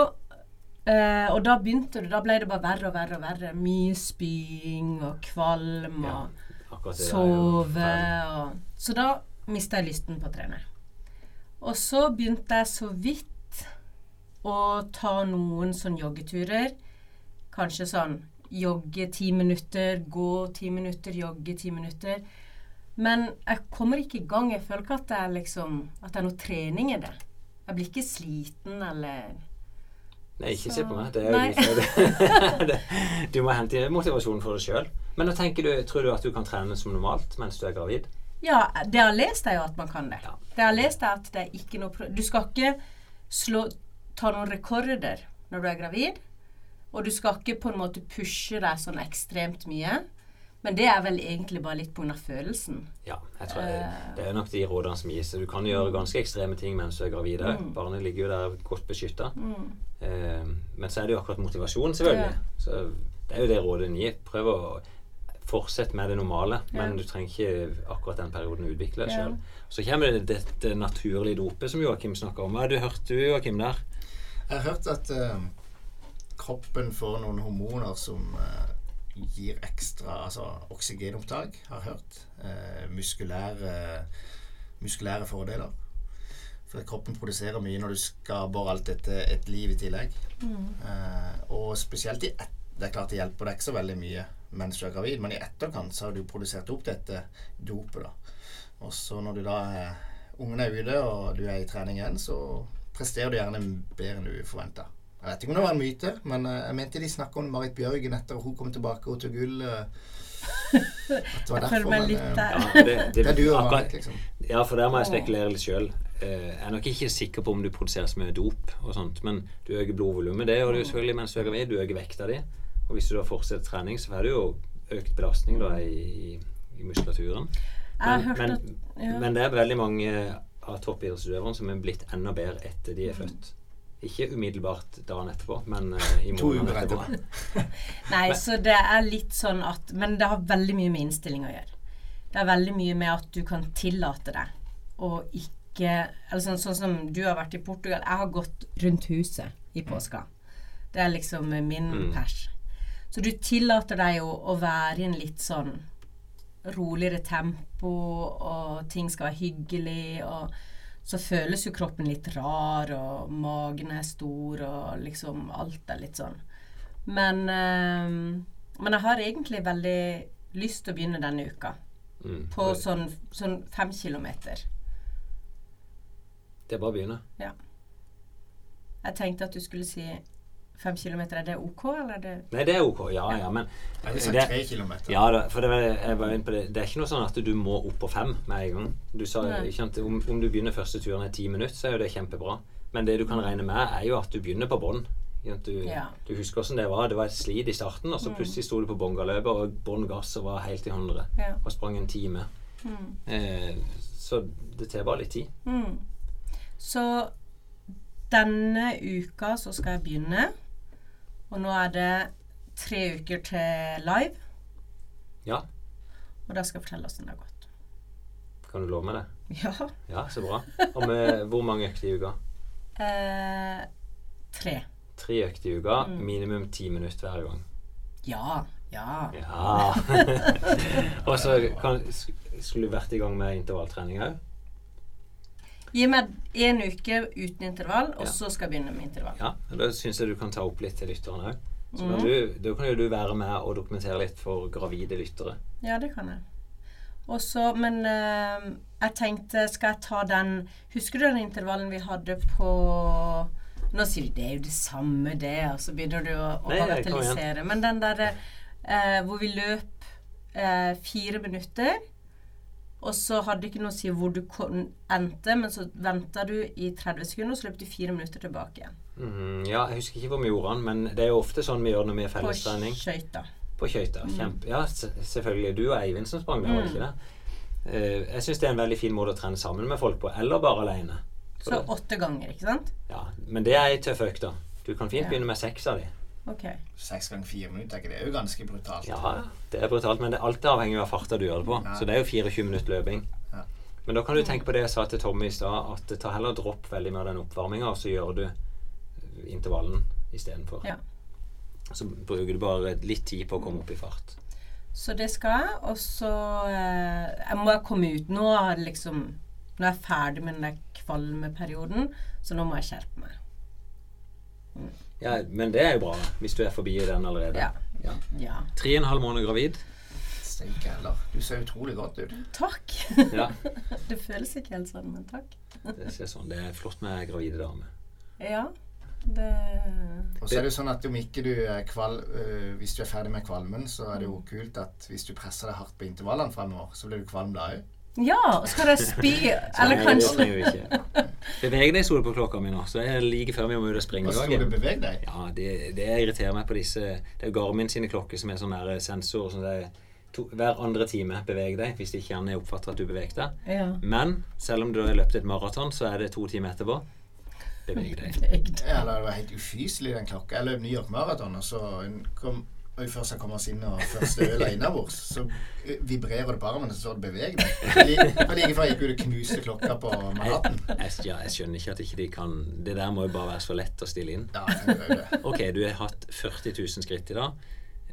eh, Og da begynte det Da ble det bare verre og verre og verre. Mye spying og kvalm og jo sove og Så da mista jeg lysten på å trene. Og så begynte jeg så vidt å ta noen sånn joggeturer. Kanskje sånn jogge ti minutter, gå ti minutter, jogge ti minutter. Men jeg kommer ikke i gang. Jeg føler ikke at det er liksom At det er noe trening i det. Jeg blir ikke sliten eller Nei, ikke se på meg. Det er jo det. Du må hente motivasjon for deg sjøl. Men da tenker du, tror du at du kan trene som normalt mens du er gravid? Ja, det jeg har lest, er jo at man kan det. Ja. Det jeg har lest, er at det er ikke noe Du skal ikke slå, ta noen rekorder når du er gravid. Og du skal ikke på en måte pushe deg sånn ekstremt mye. Men det er vel egentlig bare litt pga. følelsen. Ja, jeg tror det, Eh. det er nok de rådene som gis. Du kan gjøre ganske ekstreme ting mens du er gravid. Mm. Barnet ligger jo der godt beskytta. Mm. Eh, men så er det jo akkurat motivasjon, selvfølgelig. Så det er jo det rådet en gir. Prøv å fortsette med det normale, men du trenger ikke akkurat den perioden utvikle deg Ja. sjøl. Så kommer det dette naturlige dopet som Joakim snakker om. Hva har du hørt du, Joakim, der? Jeg har hørt at uh, kroppen får noen hormoner som uh, gir ekstra altså oksygenopptak, har jeg hørt. Uh, muskulære, muskulære fordeler. For kroppen produserer mye når du skaper alt dette et liv i tillegg. Eh, og spesielt i et, Det er klart det hjelper deg ikke så veldig mye mens du er gravid, men i etterkant så har du produsert opp dette dopet, da. Og så når du da er ungen er ute og du er i trening igjen, så presterer du gjerne bedre enn du forventa. Jeg vet ikke om det var en myte, men eh, jeg mente de snakka om Marit Bjørgen etter at hun kom tilbake og tok gull. eh, At det var derfor, men, eh. Ja, det, det, Det er du og Marit, liksom. Ja, for der må jeg spekulere litt sjøl. Jeg er nok ikke sikker på om du produserer så mye dop og sånt, men du øker blodvolumet, det gjør du selvfølgelig mens du er gravid. Du øker vekta di. Og hvis du da fortsetter trening, så får du jo økt belastning da i, i muskulaturen. Men, men, at ja. men det er veldig mange av toppidrettsutøverne som er blitt enda bedre etter de Mm. er født. Ikke umiddelbart dagen etterpå, men eh, i morgen etterpå. Nei, så det er litt sånn at Men det har veldig mye med innstilling å gjøre. Det er veldig mye med at du kan tillate deg å ikke Eller sånn, sånn som du har vært i Portugal. Jeg har gått rundt huset i påska. Det er liksom min Mm. pers. Så du tillater deg å, å være i en litt sånn roligere tempo, og ting skal være hyggelig, og så føles jo kroppen litt rar, og magen er stor, og liksom alt er litt sånn. Men, øh, men jeg har egentlig veldig lyst til å begynne denne uka. Mm. På sånn, sånn fem kilometer. Det er bare å begynne. Ja. Jeg tenkte at du skulle si fem kilometer, er det OK, eller er det Nei, det er ok. Ja, ja, men Det er tre kilometer. ja, da, for det, var, jeg var inne på det. det er ikke noe sånn at du må opp på fem med en gang. Du sa, ikke sant, om, om du begynner første turen i ti minutter, så er jo det kjempebra. Men det du kan regne med, er jo at du begynner på bånn. Du, Ja. du husker hvordan det var. Det var et slit i starten, og så plutselig sto du på bongaløpet og bånn gass og var helt i hundre. Ja. Og sprang en time. Mm. Eh, så det tar bare litt tid. Mm. Så denne uka så skal jeg begynne. Og nå er det tre uker til live. Ja, Og da skal jeg fortelle hvordan det har gått. kan du love meg det? Ja. Ja, så bra. Og med hvor mange økter i uka? Eh, tre. Tre økter i uka, Mm. minimum ti minutter hver gang. Ja. Ja. Ja. og så skulle du vært i gang med intervalltrening òg? Gi meg én uke uten intervall, og Ja. så skal jeg begynne med intervall. Ja. og Da syns jeg du kan ta opp litt til lytterne òg. Så Mhm. kan du, da kan jo du være med og dokumentere litt for gravide lyttere. Ja, det kan jeg. Og så, men eh, jeg tenkte, skal jeg ta den Husker du den intervallen vi hadde på Nå sier du det er jo det samme, det, og så begynner du å, å bagatellisere. Men den derre eh, hvor vi løp eh, fire minutter, og så hadde det ikke noe å si hvor du endte, men så venta du i 30 sekunder, og så løp du fire minutter tilbake igjen. Mm, ja, jeg husker ikke hvor vi gjorde den, men det er jo ofte sånn vi gjør når vi er På skøyta. På skøyter. Kjempe, ja, selvfølgelig. Du og Eivind som sprang der, var det ikke det? Uh, jeg syns det er en veldig fin måte å trene sammen med folk på, eller bare alene. Så åtte ganger, ikke sant? Ja, men det er ei tøff økt, da. Du kan fint Ja. begynne med seks av de. Seks ganger fire minutter, er det er jo ganske brutalt? Ja, det er brutalt, men det er alltid avhengig av farta du gjør det på. Ja. Så det er jo 24 minutter løping. Ja. Men da kan du tenke på det jeg sa til Tommy i stad, at ta heller dropp veldig mer den oppvarminga, og så gjør du intervallen istedenfor. Ja. Så bruker du bare litt tid på å komme opp i fart. Så det skal jeg. Og så eh, Jeg må komme ut. Nå er liksom Nå er jeg ferdig med den der kvalmeperioden, så nå må jeg skjerpe meg. Ja, men det er jo bra, hvis du er forbi den allerede. Ja. Ja. Ja. Tre og en halv måned gravid. Steike heller. Du ser utrolig godt ut. Takk. Ja, det føles ikke helt sånn, men takk. det ser sånn. Det er flott med gravide damer. Ja. Det Og så er det sånn at om ikke du er kval, øh, Hvis du er ferdig med kvalmen, så er det jo kult at hvis du presser deg hardt på intervallene fremover, så blir du kvalm da òg. Ja, og skal de spy Eller kanskje. Beveg deg, sto det på klokka mi nå. Så det er like før vi må ut og springe Og i så dag. skal du bevege deg. Ja, det, det irriterer meg på disse Det er Garmin sine klokker som er sånn der sensor sånn det er to, hver andre time beveg deg, hvis ikke han oppfatter at du beveger deg. Ja. Men selv om du har løpt et maraton, så er det to timer etterpå. Beveg deg. Ja, eller det var helt ufyselig, den klokka. Jeg løp New York Maraton, og så kom og først kommet oss inn og første øl er innabords, så eh, vibrerer det på armen, så står det 'beveg deg'. Fordi like før gikk ut og knuste klokka på Manhattan. Jeg, ja, jeg skjønner ikke at ikke de kan Det der må jo bare være så lett å stille inn. Ja, jeg det. Ok, du har hatt 40 000 skritt i dag.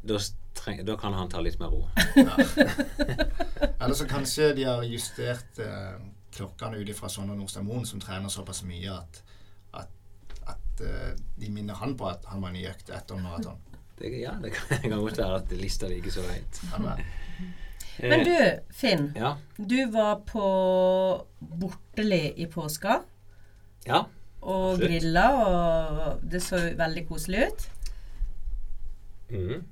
Da, treng, da kan han ta litt mer ro. Eller så kanskje de har justert eh, klokkene ut ifra Sondre Nordstad Moen, som trener såpass mye at, at, at eh, de minner han på at han var i økt etter maraton. Det, ja, det kan, det kan godt være at lista ligger så høyt. Men du, Finn. Ja. Du var på Borteli i påska ja. og grilla, og det så veldig koselig ut. Mhm.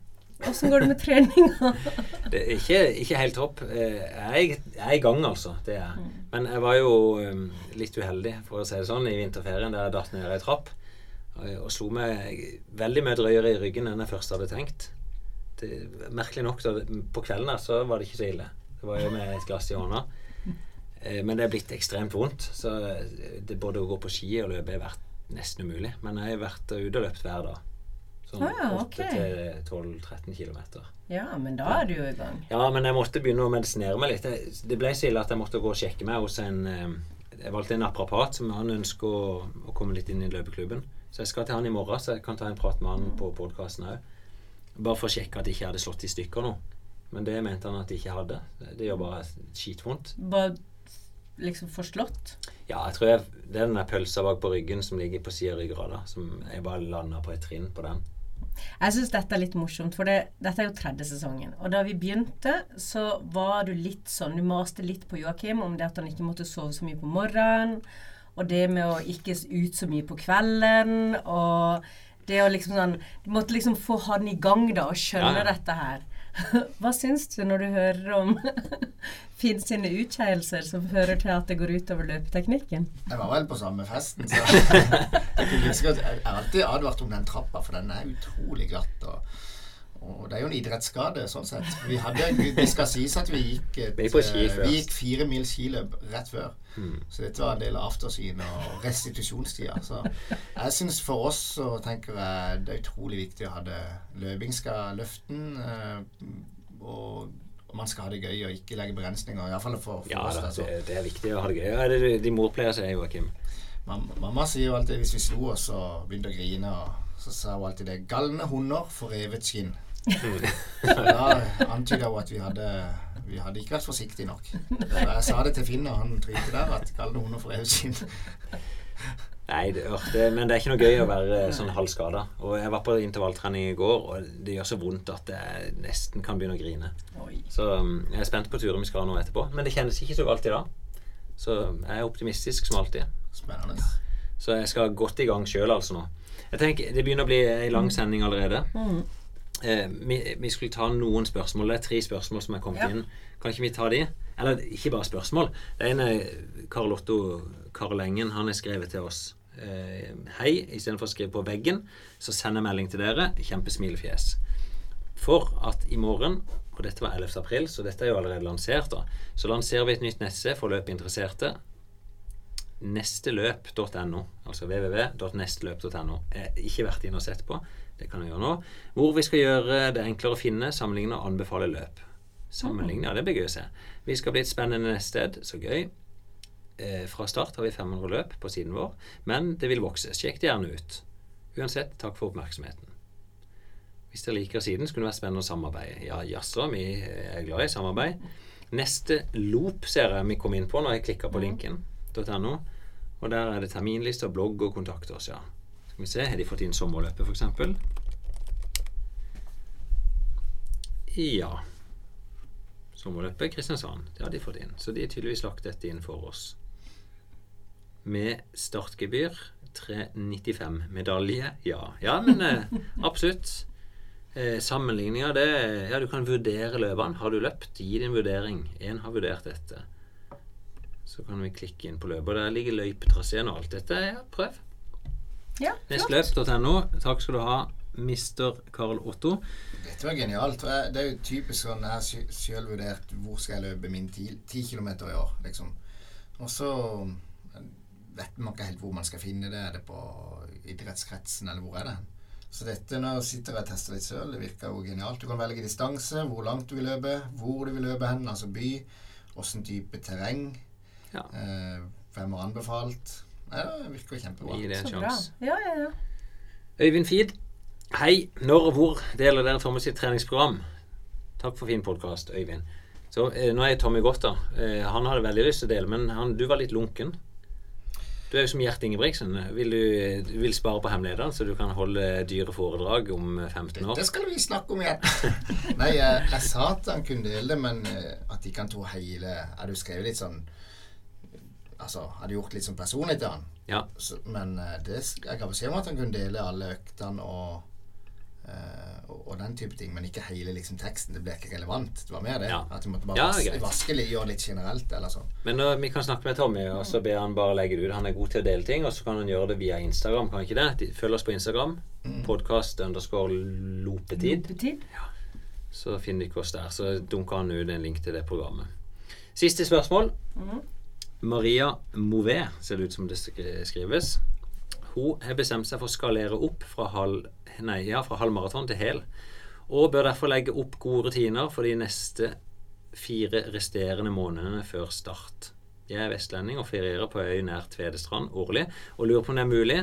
Åssen går det med treninga? Det er ikke, ikke helt topp. Eh, Jeg jeg er i gang, altså. Det er. jeg. Men jeg var jo um, litt uheldig, for å si det sånn, i vinterferien der jeg datt ned ei trapp. Og, og slo meg veldig mye drøyere i ryggen enn jeg først hadde tenkt. Det, merkelig nok, da, på kvelden der så var det ikke så ille. Det var jo med et glass i hånda. Eh, Men det er blitt ekstremt vondt. Så det både å gå på ski og løpe har vært nesten umulig. Men jeg har vært ute og løpt hver dag. Sånn Ah, okay. 8-12-13 km. Ja, men da er du jo i gang. Ja, men jeg måtte begynne å medisinere meg litt. Det, ble så ille at jeg måtte gå og sjekke meg hos en eh, Jeg valgte en naprapat som han ønsker å, å komme litt inn i løpeklubben. Så jeg skal til han i morgen, så jeg kan ta en prat med han på podkasten òg. Bare for å sjekke at jeg ikke hadde slått i stykker noe. Men det mente han at jeg ikke hadde. Det gjør bare skitvondt. Bare liksom forslått. Ja, jeg tror jeg, det er den der pølsa bak på ryggen som ligger på sida av ryggrada. Som jeg bare landa på et trinn på den. Jeg syns dette er litt morsomt, for det, dette er jo tredje sesongen. Og da vi begynte, så var du litt sånn Du maste litt på Joakim om det at han ikke måtte sove så mye på morgenen. Og det med å ikke ut så mye på kvelden. Og Det å liksom sånn Du måtte liksom få han i gang, da, og skjønne Ja, ja. dette her. Hva syns du når du hører om Finn sine utkeielser som fører til at det går utover løpeteknikken? Jeg var vel på samme festen, så jeg har alltid advart om den trappa, for den er utrolig glatt. Og, og det er jo en idrettsskade, sånn sett. Vi hadde, det skal sies at vi gikk, et, Vi gikk eh, fire mil skiløp rett før. Mm. Så dette var en del av aftersyn og restitusjonstida. Så jeg syns for oss så tenker jeg det er utrolig viktig å ha det. Løping skal løfte den, eh, og man skal ha det gøy og ikke legge begrensninger. Iallfall for, for Ja oss. da, altså. det, det er viktig å ha det gøy. Ja, det, det- din mor pleier å si, Joakim. Mamma sier jo alltid hvis vi slo oss og begynte å grine, og så sa hun alltid det 'Galne hunder for revet skinn'. Da antyda hun at vi hadde, vi hadde ikke vært forsiktige nok. Jeg sa det til Finn og han trykte der, at 'galne hunder for EU-skinn. Nei, det, det, men det er ikke noe gøy å være sånn halvskada. Og jeg var på intervalltrening i går, og det gjør så vondt at jeg nesten kan begynne å grine. Oi. Så um, jeg er spent på turen vi skal ha nå etterpå. Men det kjennes ikke så galt i dag. Så jeg er optimistisk som alltid. Spennende. Så jeg skal godt i gang sjøl, altså nå. Jeg tenker, Det begynner å bli ei lang sending allerede. Mm. Eh, vi, vi skulle ta noen spørsmål. Det er tre spørsmål som er kommet Ja. inn. Kan ikke vi ta de? Eller ikke bare spørsmål. Det ene er Karl Otto Karl Engen. Han har skrevet til oss. Eh, hei, istedenfor å skrive på veggen, så sender jeg melding til dere. Kjempesmilefjes. For at i morgen, og dette var 11. april, så dette er jo allerede lansert, da, så lanserer vi et nytt nettsted for løpinteresserte Nesteløp.no, altså www.nesteløp.no. Jeg ikke vært inne og sett på. Det kan jeg gjøre nå. Hvor vi skal gjøre det enklere å finne, sammenligne og anbefale løp. Sammenligne, ja, det blir gøy å se. Vi skal bli et spennende sted. Så gøy. Eh, fra start har vi 500 løp på siden vår, men det vil vokse. Sjekk det gjerne ut. Uansett, takk for oppmerksomheten. Hvis dere liker siden, så kunne det vært spennende å samarbeide. Ja, jaså, vi er glad i samarbeid. Neste loop ser jeg vi kom inn på når jeg klikka på linken.no. Og der er det terminlister, blogg og kontakt oss, ja. Vi se, har de fått inn sommerløpet, f.eks.? Ja. Sommerløpet Kristiansand. Det har de fått inn. Så de har tydeligvis lagt dette inn for oss. Med startgebyr 395. Medalje? Ja. Ja, men eh, absolutt. Eh, Sammenligninger, det Ja, du kan vurdere løpene. Har du løpt? Gi din vurdering. Én har vurdert dette. Så kan vi klikke inn på løpet. Og der ligger løypetraseen og alt dette. Ja, prøv. Ja. Nestløp.no. Takk skal du ha, mister Karl Otto. Dette var genialt. Det er jo typisk sånn jeg har sjøl vurdert hvor skal jeg løpe min ti, ti kilometer i år, liksom. Og så vet man ikke helt hvor man skal finne det. Er det på idrettskretsen, eller hvor er det? Så dette, nå sitter jeg og tester litt sjøl, det virker jo genialt. Du kan velge distanse, hvor langt du vil løpe, hvor du vil løpe hen, altså by, åssen type terreng. Ja. Eh, hvem har anbefalt? Ja, det virker kjempebra. Gi det en sjanse. Ja, ja, ja. Øyvind Fid, Hei. Når og hvor deler dere Thomas sitt treningsprogram? Takk for fin podkast, Øyvind. Så eh, Nå er Tommy godt, da. Eh, han hadde veldig lyst til å dele, men han, du var litt lunken. Du er jo som Gjert Ingebrigtsen. Vil du, du vil spare på hemmeligheter, så du kan holde dyre foredrag om eh, 15 år? Det skal vi snakke om igjen. Nei, jeg, jeg sa at han kunne dele det, men eh, at ikke han tok hele Jeg hadde jo skrevet litt sånn Altså, hadde gjort litt sånn personlig til han. Ja. Så, men eh, det, jeg ga beskjed om at han kunne dele alle øktene og, eh, og, og den type ting, men ikke hele liksom teksten. Det ble ikke relevant. Det var mer det. Ja. At du måtte bare Ja, vaske, vaske litt, gjøre litt generelt, eller sånn. Men uh, vi kan snakke med Tommy, og så ber han bare legge det ut. Han er god til å dele ting, og så kan han gjøre det via Instagram. Kan han ikke det? De, følg oss på Instagram. Podkast underscore lopetid. Lopetid. Så finner dere oss der. Så dunker han ut en link til det programmet. Siste spørsmål. Maria Mouvet, ser det ut som det skrives. Hun har bestemt seg for å skalere opp fra halv, nei, ja, fra halv maraton til hel. Og bør derfor legge opp gode rutiner for de neste fire resterende månedene før start. Jeg er vestlending og ferierer på øy nær Tvedestrand årlig, og lurer på om det er mulig,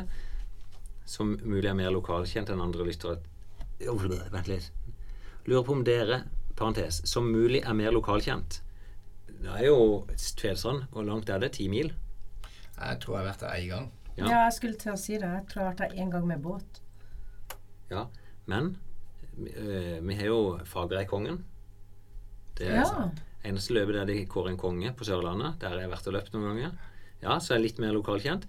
som mulig er mer lokalkjent enn andre lyttere Vent litt. Lurer på om dere, parentes, som mulig er mer lokalkjent. Det er jo Tvedestrand. Hvor langt er det? Ti mil? Jeg tror jeg har vært der én gang. Ja. Ja. jeg skulle til å si det. Jeg tror jeg har vært der én gang med båt. Ja. Men øh, vi har jo Fagerøykongen. Det er Ja. eneste løpet der de kårer en konge på Sørlandet. Der har jeg vært og løpt noen ganger. Ja, så er jeg litt mer lokalkjent.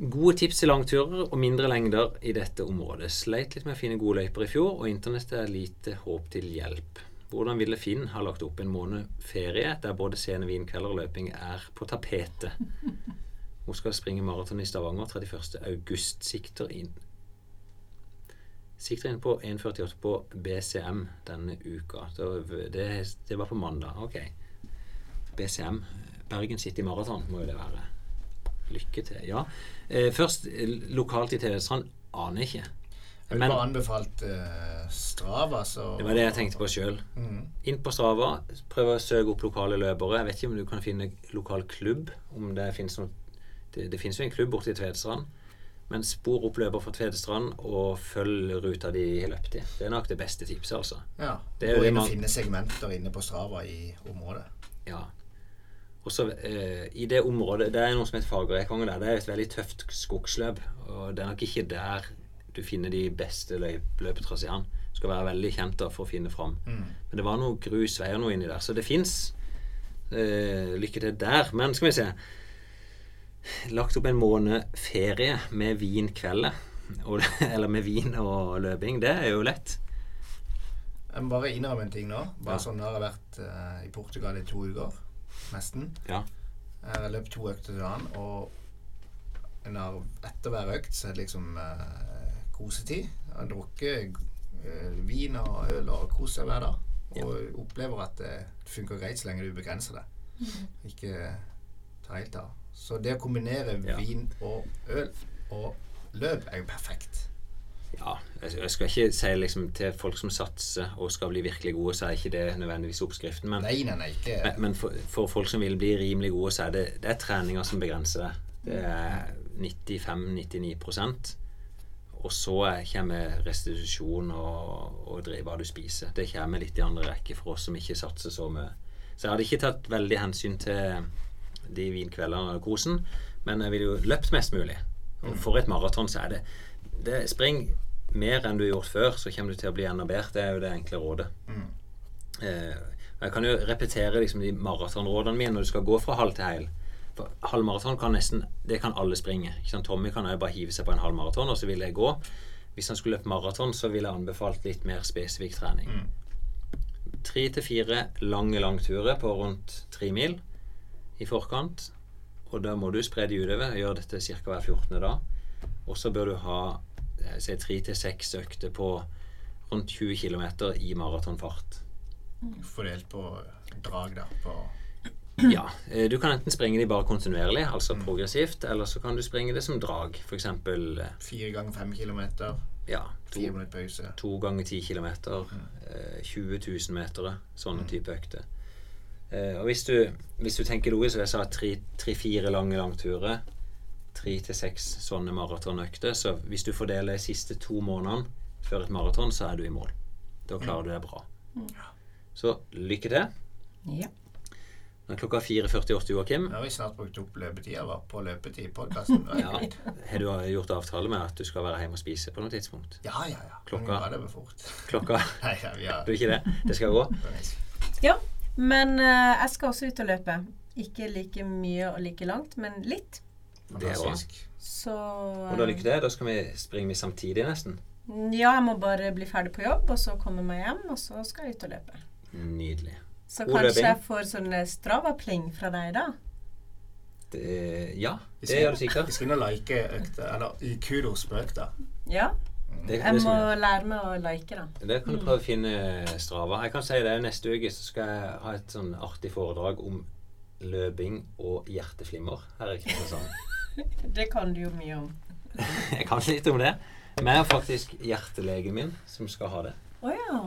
Gode tips til langturer og mindre lengder i dette området. Sleit litt med å finne gode løyper i fjor, og internettet er lite håp til hjelp. Hvordan ville Finn ha lagt opp en måned ferie der både sene vinkvelder og løping er på tapetet? Hun skal springe maraton i Stavanger 31. august. Sikter inn Sikter inn på 1,48 på BCM denne uka. Det, det, var på mandag. Ok. BCM. Bergen City Maraton må jo det være. Lykke til. Ja. Eh, først eh, lokalt i TV-strand aner jeg ikke. Jeg vil Men- bare anbefalt uh, Strava, så Det var det jeg tenkte på sjøl. Mm. Inn på Strava, prøv å søke opp lokale løpere. Jeg vet ikke om du kan finne lokal klubb. Om det finnes noe Det, det finnes jo en klubb borte i Tvedestrand. Men spor opp løper fra Tvedestrand og følg ruta de har løpt i. Det er nok det beste tipset, altså. Ja. Det Gå inn og finne segmenter inne på Strava i området. Ja. Og så eh, I det området Det er noe som heter Fagerøykongen der. Det er et veldig tøft skogsløp. Og det er nok ikke der du finner de beste løp, løpetraseene. Du skal være veldig kjent da for å finne fram. Mm. Men det var noe grusveier noe inni der. Så det fins. Eh, lykke til der. Men skal vi se Lagt opp en måned ferie med vin kveldet. eller med vin og løping. Det er jo lett. Jeg må bare innrømme en ting nå. Bare Ja. sånn, Nå har jeg vært eh, i Portugal i to uker. Nesten. Ja. Jeg har løpt to økter til dagen, og en har, etter hver økt så er det liksom eh, kosetid. Jeg drukker eh, vin og øl og koser hver dag. Og opplever at det funker greit så lenge du begrenser det. Ikke tar helt av. Så det å kombinere Ja. vin og øl og løp er jo perfekt. Ja, jeg skal ikke si liksom til folk som satser og skal bli virkelig gode, så er ikke det nødvendigvis oppskriften. Men, Nei, nei, nei, men, men for, for folk som vil bli rimelig gode, så er det, det er treninga som begrenser det. Det er 95-99 Og så er- kommer restitusjon og, og drive hva du spiser. Det kommer litt i andre rekke for oss som ikke satser så mye. Så jeg hadde ikke tatt veldig hensyn til de vinkveldene og kosen, men jeg ville jo løpt mest mulig. Og for et maraton så er det, det Spring mer enn du har gjort før, så kommer du til å bli enda bedre. Det er jo det enkle rådet. Eh, jeg kan jo repetere liksom de maratonrådene mine når du skal gå fra halv til heil. For halvmaraton kan nesten Det kan alle springe. Tommy kan jo bare hive seg på en halvmaraton, og så vil jeg gå. Hvis han skulle løpt maraton, så ville jeg anbefalt litt mer spesifikk trening. Tre til fire lange langturer på rundt tre mil i forkant. Og da må du spre de utover. Gjør dette ca. hver 14. dag. Og så bør du ha eh, si tre til seks økter på rundt 20 km i maratonfart. fordelt på drag, da. På Ja, eh, Du kan enten springe de bare kontinuerlig, altså progressivt, eller så kan du springe det som drag. F.eks. fire ganger fem kilometer, Ja, to, fire minutter pause. to ganger ti kilometer, Mm. 20 000 meter, sånne type økter. Eh, Og hvis du, hvis du tenker logisk, så jeg sa tre- tre-fire lange langturer, tre til seks sånne maratonøkter, så hvis du fordeler de siste to månedene før et maraton, så er du i mål. Da klarer du deg bra. Så lykke til. Ja. Nå er klokka 4.48, Joakim. Nå har vi snart brukt opp løpetida vår på løpetid i podkasten. Ja. Har du gjort avtale med at du skal være hjemme og spise på noe tidspunkt? ja, ja. ja. Klokka? Men det var fort. Klokka Nei, ja, vi har Du ikke det? Det skal gå? ja. Men uh, jeg skal også ut og løpe. Ikke like mye og like langt, men litt. Det er bra. Så Og da lykke til. Da skal vi springe samtidig, nesten. Ja, jeg må bare bli ferdig på jobb, og så komme meg hjem, og så skal jeg ut og løpe. Nydelig. Så kanskje jeg får sånne Strava-pling fra deg, da? Det, ja, det gjør du sikkert. vi skal inn og like økta, eller i kudos på økta. Ja. Det, Jeg må lære meg å like, da. det kan du prøve å finne Strava. Jeg kan si det neste uke så skal jeg ha et sånn artig foredrag om løping og hjerteflimmer her i Kristiansand. Det kan du jo mye om. Jeg kan litt om det. Men jeg har faktisk hjertelegen min som skal ha det. Oh, ja.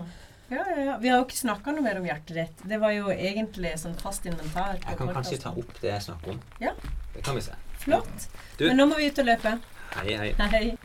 Ja, ja, ja. Vi har jo ikke snakka noe mer om hjertet ditt. Det var jo egentlig sånn fast inventar. Jeg kan kanskje ta opp det jeg snakker om. Ja. Det kan vi se. Flott. Du- Men nå må vi ut og løpe. Hei, hei. Hei.